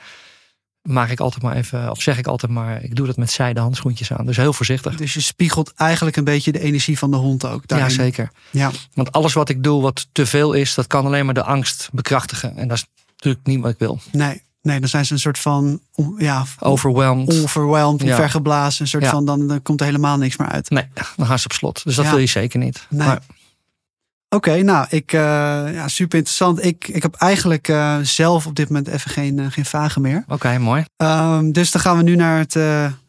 maak ik altijd maar even, of zeg ik altijd maar, ik doe dat met zijde handschoentjes aan. Dus heel voorzichtig. Dus je spiegelt eigenlijk een beetje de energie van de hond ook. Ja, daarin. zeker. Ja, Want alles wat ik doe wat te veel is, dat kan alleen maar de angst bekrachtigen. En dat is natuurlijk niet wat ik wil. nee, nee, dan zijn ze een soort van, ja, Overwhelmed. overwhelmed, Ja. vergeblazen. Een soort Ja. van, dan, dan komt er helemaal niks meer uit. Nee, dan gaan ze op slot. Dus dat Ja. wil je zeker niet. Nee. Maar, Oké, nou, ik, eh, ja, super interessant. Ik, ik heb eigenlijk eh, zelf op dit moment even geen, eh, geen vragen meer. Oké, mooi. Ehm, dus dan gaan we nu naar het,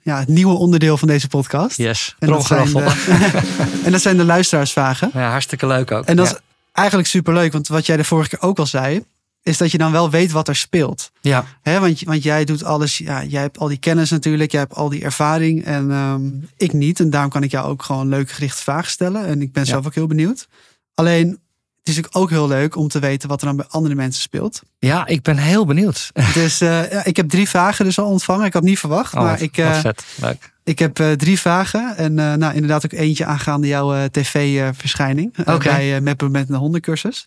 ja, het nieuwe onderdeel van deze podcast. Yes. En, dat zijn de, en dat zijn de luisteraarsvragen. Ja, hartstikke leuk ook. En dat ja. is eigenlijk super leuk, want wat jij de vorige keer ook al zei, is dat je dan wel weet wat er speelt. ja, Hè, want, want jij doet alles, ja, jij hebt al die kennis natuurlijk, jij hebt al die ervaring en ehm, ik niet. En daarom kan ik jou ook gewoon leuke gerichte vragen stellen. En ik ben Ja. zelf ook heel benieuwd. Alleen, het is natuurlijk ook heel leuk om te weten wat er dan bij andere mensen speelt. ja, ik ben heel benieuwd. Dus eh, ja, ik heb drie vragen dus al ontvangen. Ik had niet verwacht, Oh, maar ik, eh, vet. Leuk. ik heb eh, drie vragen. En nou, inderdaad ook eentje aangaande jouw tv-verschijning Oké. bij uh, Met de hondencursus.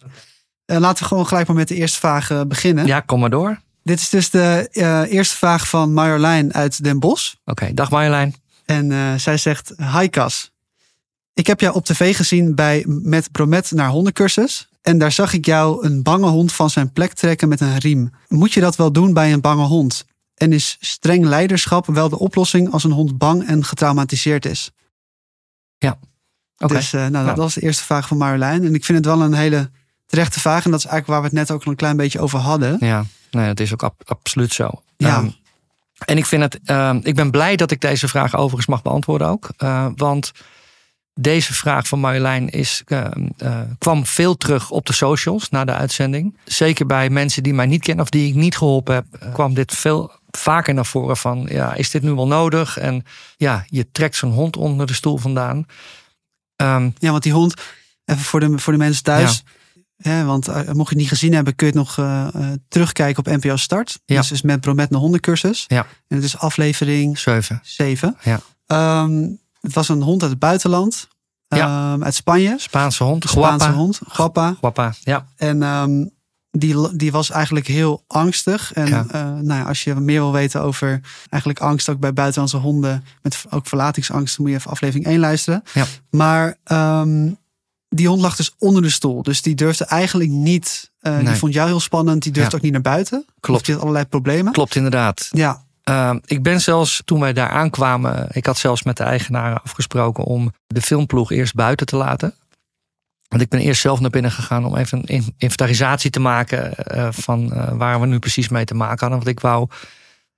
Laten we gewoon gelijk maar met de eerste vraag beginnen. Ja, kom maar door. Oké, Dit is dus de eerste vraag van Marjolein uit Den Bosch. dag Marjolein. En zij zegt, hi Cas. Ik heb jou op tv gezien bij Met Bromet naar hondencursus. En daar zag ik jou een bange hond van zijn plek trekken met een riem. Moet je dat wel doen bij een bange hond? En is streng leiderschap wel de oplossing als een hond bang en getraumatiseerd is? Oké. Dus eh, nou, dat Nou. was de eerste vraag van Marjolein. En ik vind het wel een hele terechte vraag. En dat is eigenlijk waar we het net ook al een klein beetje over hadden. Ja, nee, dat is ook ab- absoluut zo. Ja. Ehm, en ik vind het, ehm, ik ben blij dat ik deze vraag overigens mag beantwoorden ook. Eh, want deze vraag van Marjolein is, ehm, eh, kwam veel terug op de socials na de uitzending. Zeker bij mensen die mij niet kennen of die ik niet geholpen heb, eh, kwam dit veel vaker naar voren van, ja, is dit nu wel nodig? En ja, je trekt zo'n hond onder de stoel vandaan. Ehm, Ja, want die hond, even voor de, voor de mensen thuis. Hè, want eh, mocht je het niet gezien hebben, kun je het nog eh, eh, terugkijken op NPO Start. Ja. Dus is met Bromet een hondencursus. Ja. En het is aflevering zeven. 7. Ja. Ehm, het was een hond uit het buitenland. Ja. Ehm, uit Spanje. Spaanse hond, Spaanse hond. Guapa. Guapa, ja. En ehm, die, die was eigenlijk heel angstig. En Ja. eh, nou ja, als je meer wil weten over eigenlijk angst ook bij buitenlandse honden, met ook verlatingsangst, moet je even aflevering 1 luisteren. Ja. Maar ehm, die hond lag dus onder de stoel. Dus die durfde eigenlijk niet. eh, Die vond jou heel spannend. Die durfde ook niet naar buiten. Klopt. Die had allerlei problemen. Klopt inderdaad. Ja, Ehm, ik ben zelfs, toen wij daar aankwamen, ik had zelfs met de eigenaren afgesproken om de filmploeg eerst buiten te laten. Want ik ben eerst zelf naar binnen gegaan om even een in- inventarisatie te maken eh, van eh, waar we nu precies mee te maken hadden. Want ik wou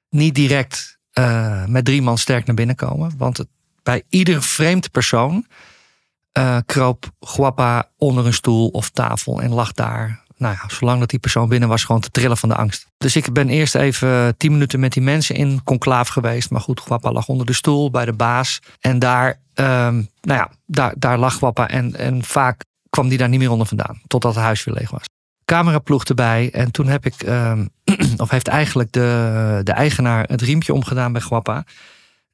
niet direct eh, met drie man sterk naar binnen komen. Want bij ieder vreemd persoon kroop Guapa onder een stoel of tafel en lag daar. Nou ja, zolang dat die persoon binnen was, gewoon te trillen van de angst. Dus ik ben eerst even tien minuten met die mensen in conclaaf geweest. Maar goed, Guapa lag onder de stoel bij de baas. En daar, ehm, nou ja, daar, daar lag Guapa. En, en vaak kwam die daar niet meer onder vandaan. Totdat het huis weer leeg was. cameraploeg erbij. En toen heb ik, ehm, of heeft eigenlijk de, de eigenaar het riempje omgedaan bij Guapa.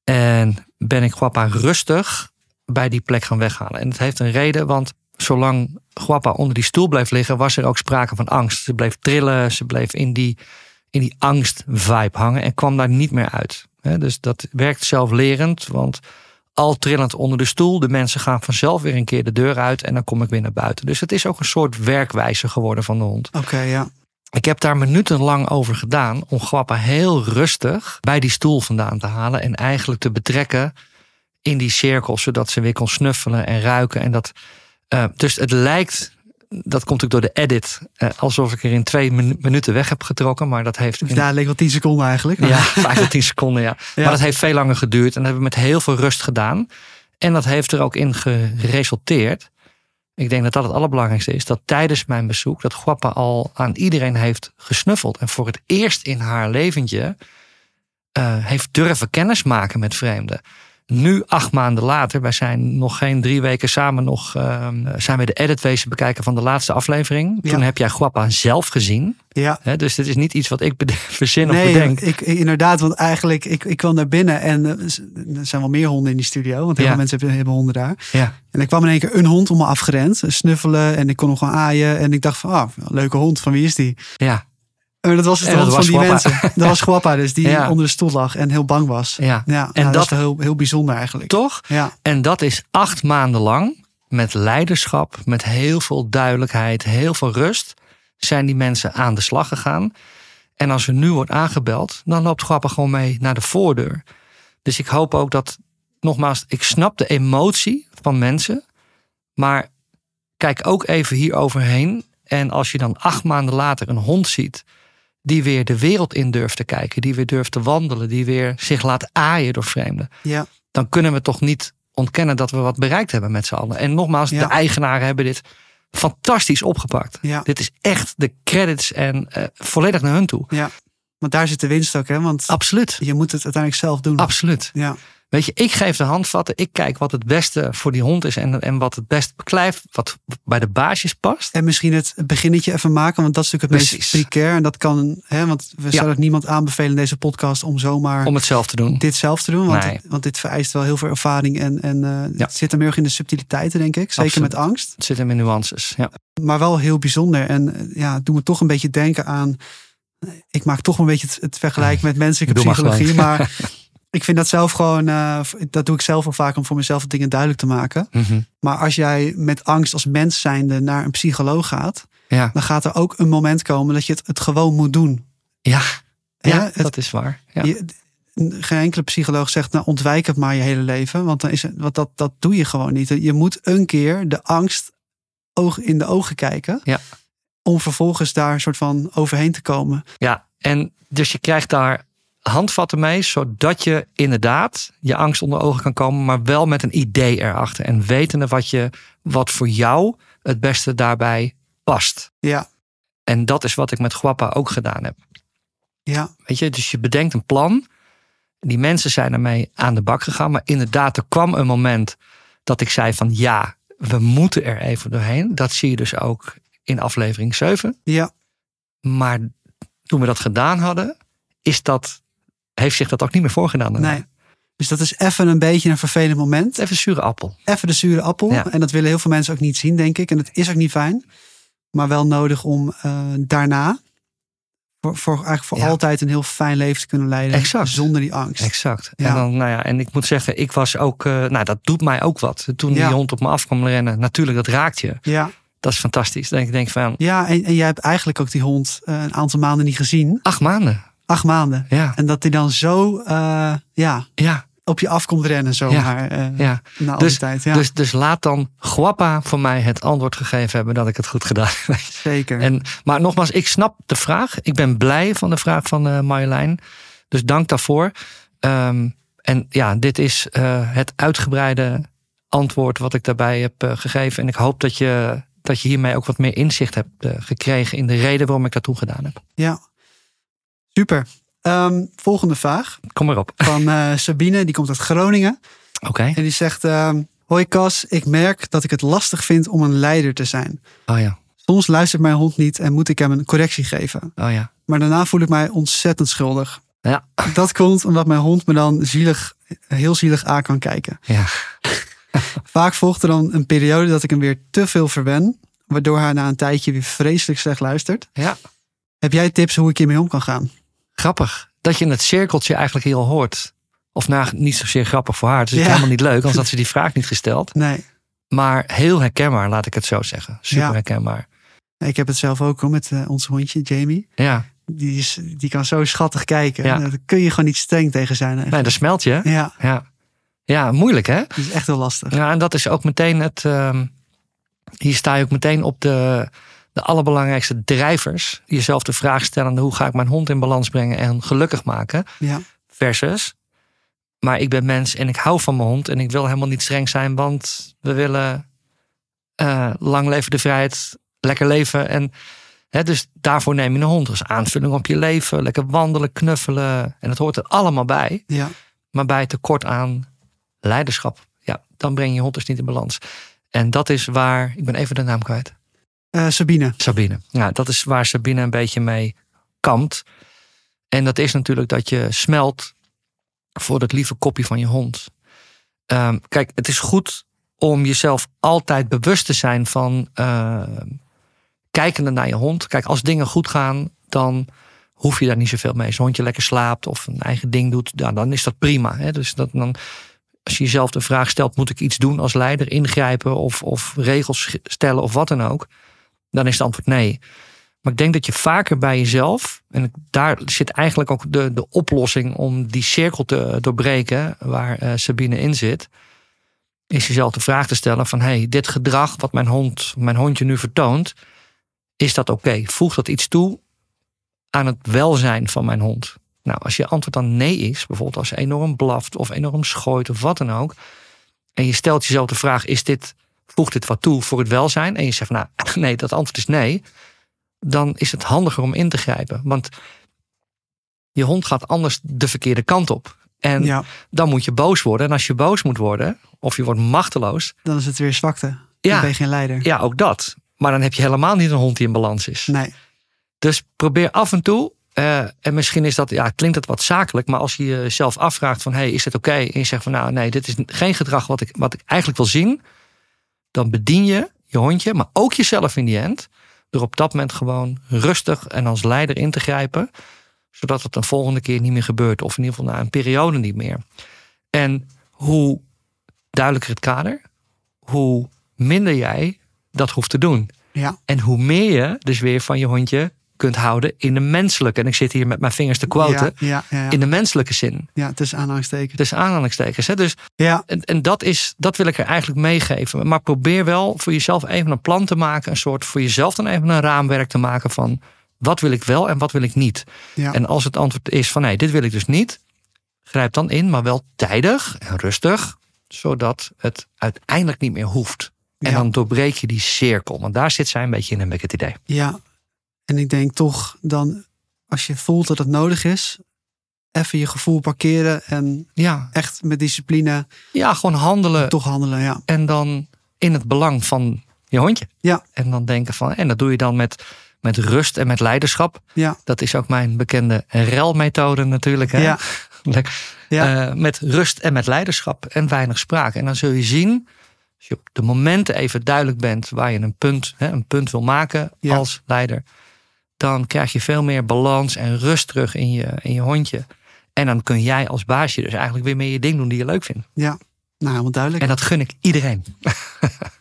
En ben ik Guapa rustig bij die plek gaan weghalen. En het heeft een reden, want zolang Guapa onder die stoel bleef liggen, was er ook sprake van angst. Ze bleef trillen, ze bleef in die, in die angst-vibe hangen en kwam daar niet meer uit. Dus dat werkt zelflerend, want al trillend onder de stoel, de mensen gaan vanzelf weer een keer de deur uit en dan kom ik weer naar buiten. Dus het is ook een soort werkwijze geworden van de hond. Oké, ja. Ik heb daar minutenlang over gedaan om Guappa heel rustig bij die stoel vandaan te halen en eigenlijk te betrekken in die cirkel, zodat ze weer kon snuffelen en ruiken. En dat, eh, dus het lijkt, dat komt ook door de edit, eh, alsof ik er in twee minu- minuten weg heb getrokken, maar dat heeft in- Ja, het leek wel 10 seconden eigenlijk. ja, tot tien seconden, ja. Ja. Maar dat heeft veel langer geduurd en dat hebben we met heel veel rust gedaan. En dat heeft er ook in geresulteerd. Ik denk dat dat het allerbelangrijkste is. Dat tijdens mijn bezoek dat Guappa al aan iedereen heeft gesnuffeld. En voor het eerst in haar leventje eh, heeft durven kennismaken met vreemden. Nu, acht maanden later, wij zijn nog geen drie weken samen nog, ehm, zijn we de edit wezen bekijken van de laatste aflevering. Ja. Toen heb jij Guappa zelf gezien. Ja. Dus dit is niet iets wat ik verzin of bedenk. ik, ik- inderdaad, want eigenlijk, ik, ik kwam naar binnen en eh, er zijn wel meer honden in die studio, want heel Ja. veel mensen hebben, hebben honden daar. Ja. En er kwam in één keer een hond om me afgerend, snuffelen en ik kon hem gewoon aaien. En ik dacht van, ah, leuke hond, van wie is die? Ja, En dat was dat hond van die mensen. Dat was Guappa dus, die Ja. onder de stoel lag en heel bang was. ja. Ja, En nou, dat, dat- is heel, heel bijzonder eigenlijk. Toch? Ja, En dat is acht maanden lang met leiderschap, met heel veel duidelijkheid, heel veel rust, zijn die mensen aan de slag gegaan. En als er nu wordt aangebeld, dan loopt Grappa gewoon mee naar de voordeur. Dus ik hoop ook dat, nogmaals, ik snap de emotie van mensen, maar kijk ook even hier overheen. En als je dan acht maanden later een hond ziet die weer de wereld in durft te kijken, die weer durft te wandelen, die weer zich laat aaien door vreemden ja, dan kunnen we toch niet ontkennen dat we wat bereikt hebben met z'n allen. En nogmaals, Ja. de eigenaren hebben dit fantastisch opgepakt. ja, Dit is echt de credits en eh, volledig naar hun toe. ja. Want daar zit de winst ook, hè? Want Absoluut. je moet het uiteindelijk zelf doen. Absoluut. Ja, Weet je, ik geef de handvatten. Ik kijk wat het beste voor die hond is. En, en wat het best beklijft. Wat bij de baasjes past. En misschien het beginnetje even maken, want dat is natuurlijk het meest precair. En dat kan, hè, want we zouden niemand aanbevelen in deze podcast om zomaar Om het zelf te doen. dit zelf te doen. Want, Nee. het, want dit vereist wel heel veel ervaring en, en eh, Ja. het zit hem heel erg in de subtiliteiten, denk ik. Zeker Absoluut. met angst. Het zit hem in nuances. Ja. Maar wel heel bijzonder. En eh, ja, doet me toch een beetje denken aan. Ik maak toch een beetje het, het vergelijk met menselijke Doe psychologie. Maar, ik vind dat zelf gewoon. eh, dat doe ik zelf wel vaak om voor mezelf dingen duidelijk te maken. Mhm. Maar als jij met angst als mens zijnde naar een psycholoog gaat, ja. dan gaat er ook een moment komen dat je het, het gewoon moet doen. Ja. Ja, Ja, het- dat is waar. Ja. Je, geen enkele psycholoog zegt, nou ontwijk het maar je hele leven. Want dan is het, want dat, dat doe je gewoon niet. Je moet een keer de angst oog in de ogen kijken. Ja. Om vervolgens daar een soort van overheen te komen. Ja, en dus je krijgt daar handvatten mee, zodat je inderdaad je angst onder ogen kan komen, maar wel met een idee erachter. En wetende wat, je, wat voor jou het beste daarbij past. Ja, En dat is wat ik met Guappa ook gedaan heb. ja, Weet je, dus je bedenkt een plan. Die mensen zijn ermee aan de bak gegaan. Maar inderdaad, er kwam een moment dat ik zei van ja, we moeten er even doorheen. Dat zie je dus ook in aflevering 7. ja, Maar toen we dat gedaan hadden, is dat, heeft zich dat ook niet meer voorgedaan. daarna. nee. Dus dat is even een beetje een vervelend moment. Even zure appel. Even de zure appel. Ja. En dat willen heel veel mensen ook niet zien, denk ik. En dat is ook niet fijn. Maar wel nodig om eh, daarna... Voor, voor eigenlijk voor Ja. altijd een heel fijn leven te kunnen leiden. Exact. Zonder die angst. Exact. Ja. En, dan, nou ja, en ik moet zeggen, ik was ook, eh, nou dat doet mij ook wat. Toen die hond op me af kwam rennen, natuurlijk, dat raakt je. Ja, Dat is fantastisch. Dan denk ik denk van, ja en, en jij hebt eigenlijk ook die hond eh, een aantal maanden niet gezien. acht maanden. Acht maanden. Ja, En dat hij dan zo eh, ja, ja, op je af komt rennen zomaar. eh ja. Na al Dus- die tijd. Ja, Dus, dus laat dan Guappa voor mij het antwoord gegeven hebben dat ik het goed gedaan heb. zeker. En, maar nogmaals, ik snap de vraag. Ik ben blij van de vraag van eh Marjolein. Dus dank daarvoor. Ehm, en ja, dit is het uitgebreide antwoord wat ik daarbij heb gegeven. En ik hoop dat je, dat je hiermee ook wat meer inzicht hebt gekregen in de reden waarom ik dat toen gedaan heb. Ja, super. Ehm, volgende vraag Kom maar op. van eh, Sabine. Die komt uit Groningen. Oké. En die zegt... ehm, Hoi Cas, ik merk dat ik het lastig vind om een leider te zijn. Oh ja. Soms luistert mijn hond niet en moet ik hem een correctie geven. Oh ja. Maar daarna voel ik mij ontzettend schuldig. Ja. Dat komt omdat mijn hond me dan zielig, heel zielig aan kan kijken. Ja. Vaak volgt er dan een periode dat ik hem weer te veel verwen, waardoor hij na een tijdje weer vreselijk slecht luistert. Ja. Heb jij tips hoe ik hiermee om kan gaan? Grappig. Dat je het cirkeltje eigenlijk heel hoort. Of nou, niet zozeer grappig voor haar. Het is Ja. helemaal niet leuk, anders had ze die vraag niet gesteld. Nee, Maar heel herkenbaar, laat ik het zo zeggen. Super Ja. herkenbaar. ik heb het zelf ook hoor, met eh, ons hondje Jamie. Ja. Die, is, die kan zo schattig kijken. Ja. Daar kun je gewoon niet streng tegen zijn. eigenlijk. Nee, dat smelt je. Ja, Ja. Ja, moeilijk hè? dat is echt heel lastig. Ja, en dat is ook meteen het. ehm, hier sta je ook meteen op de, de allerbelangrijkste drijvers. Jezelf de vraag stellen: hoe ga ik mijn hond in balans brengen en gelukkig maken? Ja, Versus. Maar ik ben mens en ik hou van mijn hond en ik wil helemaal niet streng zijn, want we willen eh, lang leven de vrijheid, lekker leven. En hè, dus daarvoor neem je een hond als aanvulling op je leven. Lekker wandelen, knuffelen. En dat hoort er allemaal bij. ja, Maar bij tekort aan leiderschap, ja, dan breng je je hond dus niet in balans. En dat is waar, ik ben even de naam kwijt. Eh, Sabine. Sabine. Ja, dat is waar Sabine een beetje mee kampt. En dat is natuurlijk dat je smelt voor dat lieve kopje van je hond. Ehm, kijk, het is goed om jezelf altijd bewust te zijn van ehm, kijkende naar je hond. Kijk, als dingen goed gaan, dan hoef je daar niet zoveel mee. Als een hondje lekker slaapt of een eigen ding doet, dan is dat prima. Hè? Dus dat, dan, als je jezelf de vraag stelt, moet ik iets doen als leider, ingrijpen of, of regels stellen of wat dan ook, dan is het antwoord nee. Maar ik denk dat je vaker bij jezelf, en daar zit eigenlijk ook de, de oplossing om die cirkel te doorbreken waar eh, Sabine in zit, is jezelf de vraag te stellen van hey, dit gedrag wat mijn hond, mijn hondje nu vertoont, is dat oké? Voegt dat iets toe aan het welzijn van mijn hond? Nou, als je antwoord dan nee is, bijvoorbeeld als ze enorm blaft of enorm schooit of wat dan ook, en je stelt jezelf de vraag: is dit, voegt dit wat toe voor het welzijn? En je zegt nou, nee, dat antwoord is nee. Dan is het handiger om in te grijpen. Want je hond gaat anders de verkeerde kant op. En Ja, dan moet je boos worden. En als je boos moet worden, of je wordt machteloos, dan is het weer zwakte. Dan Ja. ben je geen leider. ja, ook dat. Maar dan heb je helemaal niet een hond die in balans is. Nee, Dus probeer af en toe, eh, en misschien is dat, ja, klinkt het wat zakelijk, maar als je jezelf afvraagt van, hey, is het oké? En je zegt van, nou, nee, dit is geen gedrag wat ik, wat ik eigenlijk wil zien, dan bedien je je hondje, maar ook jezelf in die end, door op dat moment gewoon rustig en als leider in te grijpen, zodat het een volgende keer niet meer gebeurt, of in ieder geval na een periode niet meer. En hoe duidelijker het kader, hoe minder jij dat hoeft te doen. ja, En hoe meer je dus weer van je hondje kunt houden in de menselijke. En ik zit hier met mijn vingers te quoten. ja, ja, ja, ja. In de menselijke zin. ja tussen aanhalingstekens. Dus aanhalingstekens. Hè? Dus, Ja, en en dat, is, dat wil ik er eigenlijk meegeven. Maar probeer wel voor jezelf even een plan te maken. Een soort voor jezelf dan even een raamwerk te maken van wat wil ik wel en wat wil ik niet. ja, En als het antwoord is van nee, dit wil ik dus niet. Grijp dan in, maar wel tijdig en rustig. Zodat het uiteindelijk niet meer hoeft. En dan doorbreek je die cirkel. Want daar zit zij een beetje in, heb ik het idee. ja. En ik denk toch dan, als je voelt dat het nodig is, even je gevoel parkeren en Ja, echt met discipline ja gewoon handelen. toch handelen. Ja, En dan in het belang van je hondje. Ja. En dan denken van, en dat doe je dan met, met rust en met leiderschap. ja, Dat is ook mijn bekende relmethode natuurlijk. Hè? ja, Eh, met rust en met leiderschap en weinig spraak. En dan zul je zien, als je op de momenten even duidelijk bent waar je een punt, hè, een punt wil maken Ja. als leider, dan krijg je veel meer balans en rust terug in je, in je hondje. En dan kun jij als baasje dus eigenlijk weer meer je ding doen die je leuk vindt. ja. Nou, helemaal duidelijk. En dat gun ik iedereen.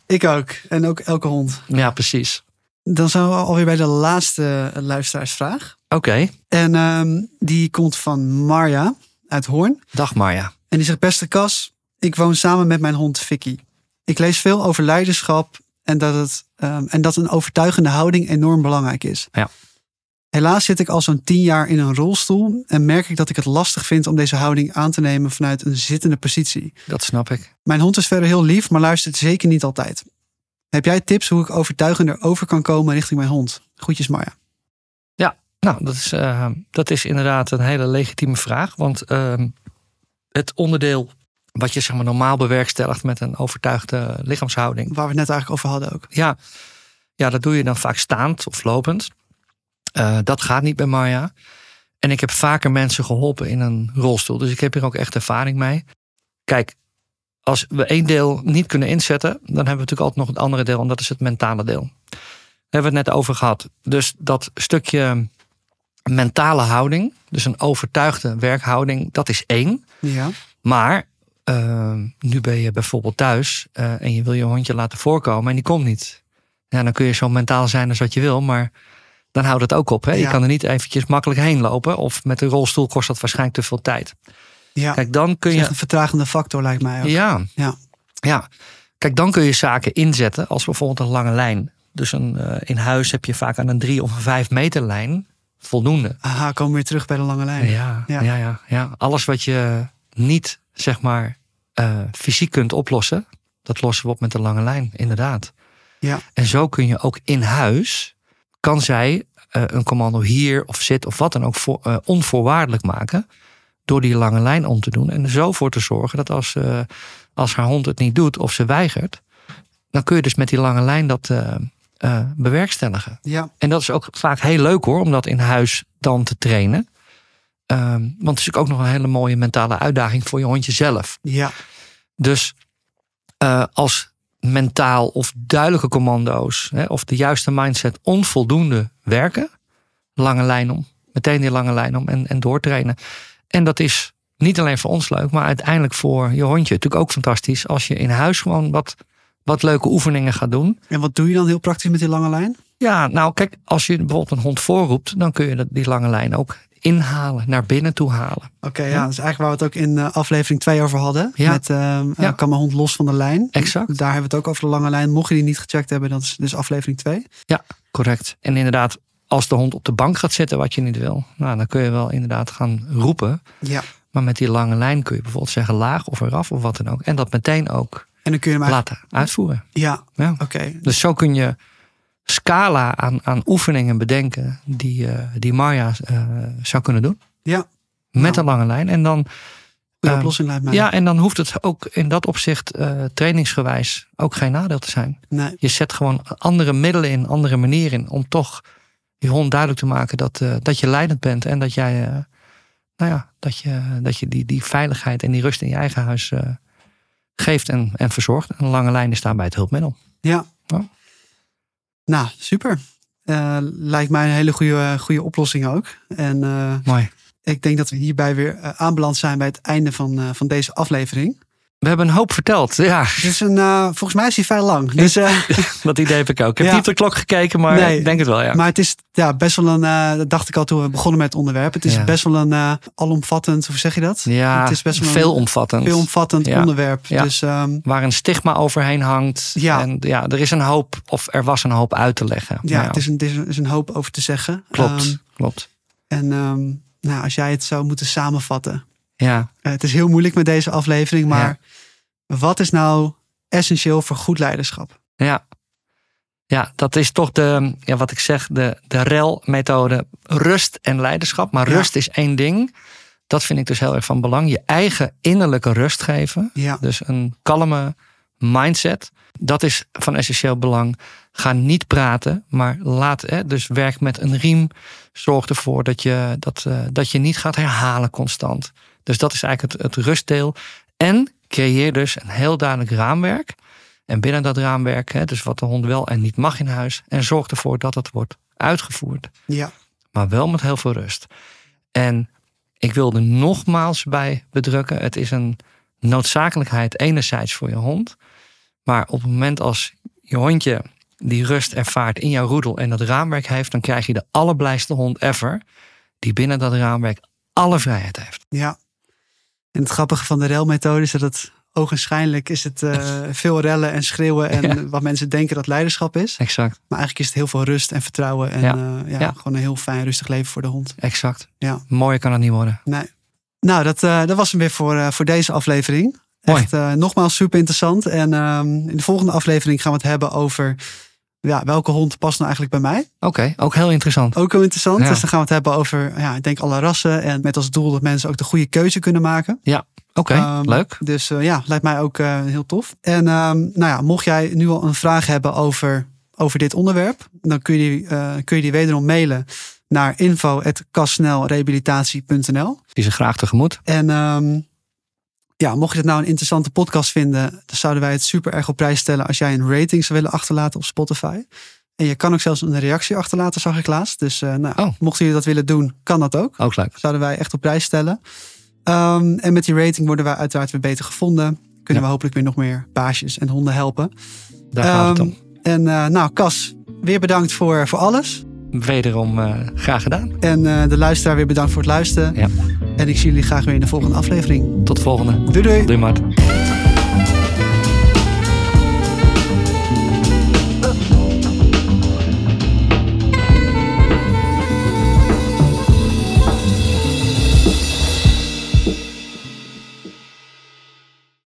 Ik ook. En ook elke hond. Ja, precies. Dan zijn we alweer bij de laatste luisteraarsvraag. Oké, En ehm, die komt van Marja uit Hoorn. dag Marja. En die zegt, beste Cas, ik woon samen met mijn hond Vicky. Ik lees veel over leiderschap en dat, het, ehm, en dat een overtuigende houding enorm belangrijk is. Ja. Helaas zit ik al zo'n tien jaar in een rolstoel en merk ik dat ik het lastig vind om deze houding aan te nemen vanuit een zittende positie. Dat snap ik. Mijn hond is verder heel lief, maar luistert zeker niet altijd. Heb jij tips hoe ik overtuigender over kan komen richting mijn hond? Groetjes Marja. Nou, dat is, eh, dat is inderdaad een hele legitieme vraag. Want ehm, het onderdeel wat je zeg maar, normaal bewerkstelligt met een overtuigde lichaamshouding. Waar we het net eigenlijk over hadden ook. Ja, Ja, dat doe je dan vaak staand of lopend. Uh, dat gaat niet bij Maya. En ik heb vaker mensen geholpen in een rolstoel. Dus ik heb hier ook echt ervaring mee. Kijk, als we één deel niet kunnen inzetten, dan hebben we natuurlijk altijd nog het andere deel. En dat is het mentale deel. Daar hebben we het net over gehad. Dus dat stukje mentale houding, dus een overtuigde werkhouding, dat is één. Ja. Maar uh, nu ben je bijvoorbeeld thuis uh, en je wil je hondje laten voorkomen en die komt niet. Ja, dan kun je zo mentaal zijn als wat je wil, maar dan houdt het ook op. Hè? Ja. Je kan er niet eventjes makkelijk heen lopen. Of met een rolstoel kost dat waarschijnlijk te veel tijd. Ja. Kijk, dan kun je. een vertragende factor lijkt mij ook. Ja. ja. Ja. Kijk, dan kun je zaken inzetten als bijvoorbeeld een lange lijn. Dus een, uh, in huis heb je vaak aan een drie of een vijf meter lijn voldoende. Aha, komen we weer terug bij de lange lijn. Ja, ja, ja. ja, ja. Alles wat je niet, zeg maar, uh, fysiek kunt oplossen, dat lossen we op met de lange lijn, inderdaad. Ja. En zo kun je ook in huis, kan zij uh, een commando hier of zit of wat dan ook voor, uh, onvoorwaardelijk maken. Door die lange lijn om te doen. En er zo voor te zorgen dat als, uh, als haar hond het niet doet of ze weigert. Dan kun je dus met die lange lijn dat bewerkstelligen. Ja. En dat is ook vaak heel leuk hoor, om dat in huis dan te trainen. Um, want het is ook nog een hele mooie mentale uitdaging voor je hondje zelf. Ja. Dus uh, als mentaal of duidelijke commando's hè, of de juiste mindset onvoldoende werken, lange lijn om, meteen die lange lijn om en, en doortrainen. En dat is niet alleen voor ons leuk, maar uiteindelijk voor je hondje natuurlijk ook fantastisch als je in huis gewoon wat, wat leuke oefeningen gaat doen. En wat doe je dan heel praktisch met die lange lijn? Ja, nou kijk, als je bijvoorbeeld een hond voorroept, dan kun je die lange lijn ook inhalen, naar binnen toe halen. Oké, okay, ja. dat is eigenlijk waar we het ook in uh, aflevering 2 over hadden. Ja. Met uh, ja. kan mijn hond los van de lijn. Exact. Daar hebben we het ook over de lange lijn. Mocht je die niet gecheckt hebben, dat is dus aflevering 2. Ja, correct. En inderdaad, als de hond op de bank gaat zitten wat je niet wil, nou, dan kun je wel inderdaad gaan roepen. Ja. Maar met die lange lijn kun je bijvoorbeeld zeggen laag of eraf of wat dan ook. En dat meteen ook en dan kun je hem laten uitvoeren. Ja, ja. oké. Okay. Dus zo kun je scala aan, aan oefeningen bedenken die, uh, die Marja uh, zou kunnen doen. Ja. Met nou. een lange lijn. En dan. Goede oplossing lijkt mij. Ja, en dan hoeft het ook in dat opzicht uh, trainingsgewijs ook geen nadeel te zijn. Nee. Je zet gewoon andere middelen in, andere manieren in. Om toch je hond duidelijk te maken dat, dat je leidend bent. En dat jij, nou ja, dat je, dat je die, die veiligheid en die rust in je eigen huis geeft en, en verzorgt. En een lange lijn is daarbij het hulpmiddel. Ja. ja. Nou, super. Uh, lijkt mij een hele goede, goede oplossing ook. En uh, Mooi. ik denk dat we hierbij weer aanbeland zijn bij het einde van, van deze aflevering. We hebben een hoop verteld, ja. Is een, volgens mij is hij vrij lang. Dus, dat idee heb ik ook. Ik heb Ja. niet op de klok gekeken, maar Nee. ik denk het wel, ja. Maar het is ja, best wel een, dat dacht ik al toen we begonnen met het onderwerp. Het is Ja. best wel een alomvattend, hoe zeg je dat? ja, het is best wel een veelomvattend. veelomvattend Ja. onderwerp. Dus um, Waar een stigma overheen hangt. Ja. En ja, er is een hoop, of er was een hoop uit te leggen. ja, Nou het is een, het is een, hoop over te zeggen. Klopt, Ehm, klopt. en um, nou, als jij het zou moeten samenvatten. Ja, Uh, het is heel moeilijk met deze aflevering, maar wat is nou essentieel voor goed leiderschap? ja. Ja, dat is toch de, ja, wat ik zeg, de, de REL-methode rust en leiderschap. Maar Ja. rust is één ding. Dat vind ik dus heel erg van belang. Je eigen innerlijke rust geven. Ja, Dus een kalme mindset. Dat is van essentieel belang. Ga niet praten, maar laat. Hè, dus werk met een riem. Zorg ervoor dat je, dat, eh, dat je niet gaat herhalen constant. Dus dat is eigenlijk het, het rustdeel. En creëer dus een heel duidelijk raamwerk. En binnen dat raamwerk, hè, dus wat de hond wel en niet mag in huis. En zorg ervoor dat het wordt uitgevoerd. ja, Maar wel met heel veel rust. En ik wil er nogmaals bij bedrukken. Het is een noodzakelijkheid enerzijds voor je hond. Maar op het moment als je hondje die rust ervaart in jouw roedel en dat raamwerk heeft, dan krijg je de allerblijste hond ever. Die binnen dat raamwerk alle vrijheid heeft. ja. En het grappige van de relmethode is dat het ogenschijnlijk is het eh, veel rellen en schreeuwen en Ja. wat mensen denken dat leiderschap is. Exact, Maar eigenlijk is het heel veel rust en vertrouwen en Ja. eh, ja, Ja. gewoon een heel fijn rustig leven voor de hond. exact. Ja. Mooier kan het niet worden. Nee. Nou, dat, eh, dat was hem weer voor, voor deze aflevering. Mooi. Echt nogmaals super interessant. En ehm, in de volgende aflevering gaan we het hebben over ja, welke hond past nou eigenlijk bij mij. Oké, ook heel interessant. Ook heel interessant. Ja. Dus dan gaan we het hebben over, ja, ik denk alle rassen. En met als doel dat mensen ook de goede keuze kunnen maken. Oké, Ehm, leuk. Dus eh, ja, lijkt mij ook eh, heel tof. En ehm, nou ja, mocht jij nu al een vraag hebben over over dit onderwerp, dan kun je die, eh, kun je die wederom mailen naar info.kasnelrehabilitatie.nl. Die ze graag tegemoet. En ehm, ja, mocht je het nou een interessante podcast vinden, dan zouden wij het super erg op prijs stellen als jij een rating zou willen achterlaten op Spotify. En je kan ook zelfs een reactie achterlaten, zag ik laatst. Dus uh, nou, Oh. mochten jullie dat willen doen, kan dat ook. Ook leuk. Zouden wij echt op prijs stellen. Ehm, en met die rating worden wij uiteraard weer beter gevonden. Kunnen Ja. we hopelijk weer nog meer baasjes en honden helpen. Daar gaat het Ehm, om. En eh, nou, Cas, weer bedankt voor, voor alles. Wederom eh, graag gedaan. En eh, de luisteraar weer bedankt voor het luisteren. Ja. En ik zie jullie graag weer in de volgende aflevering. Tot de volgende. Doei doei! Doei Mart.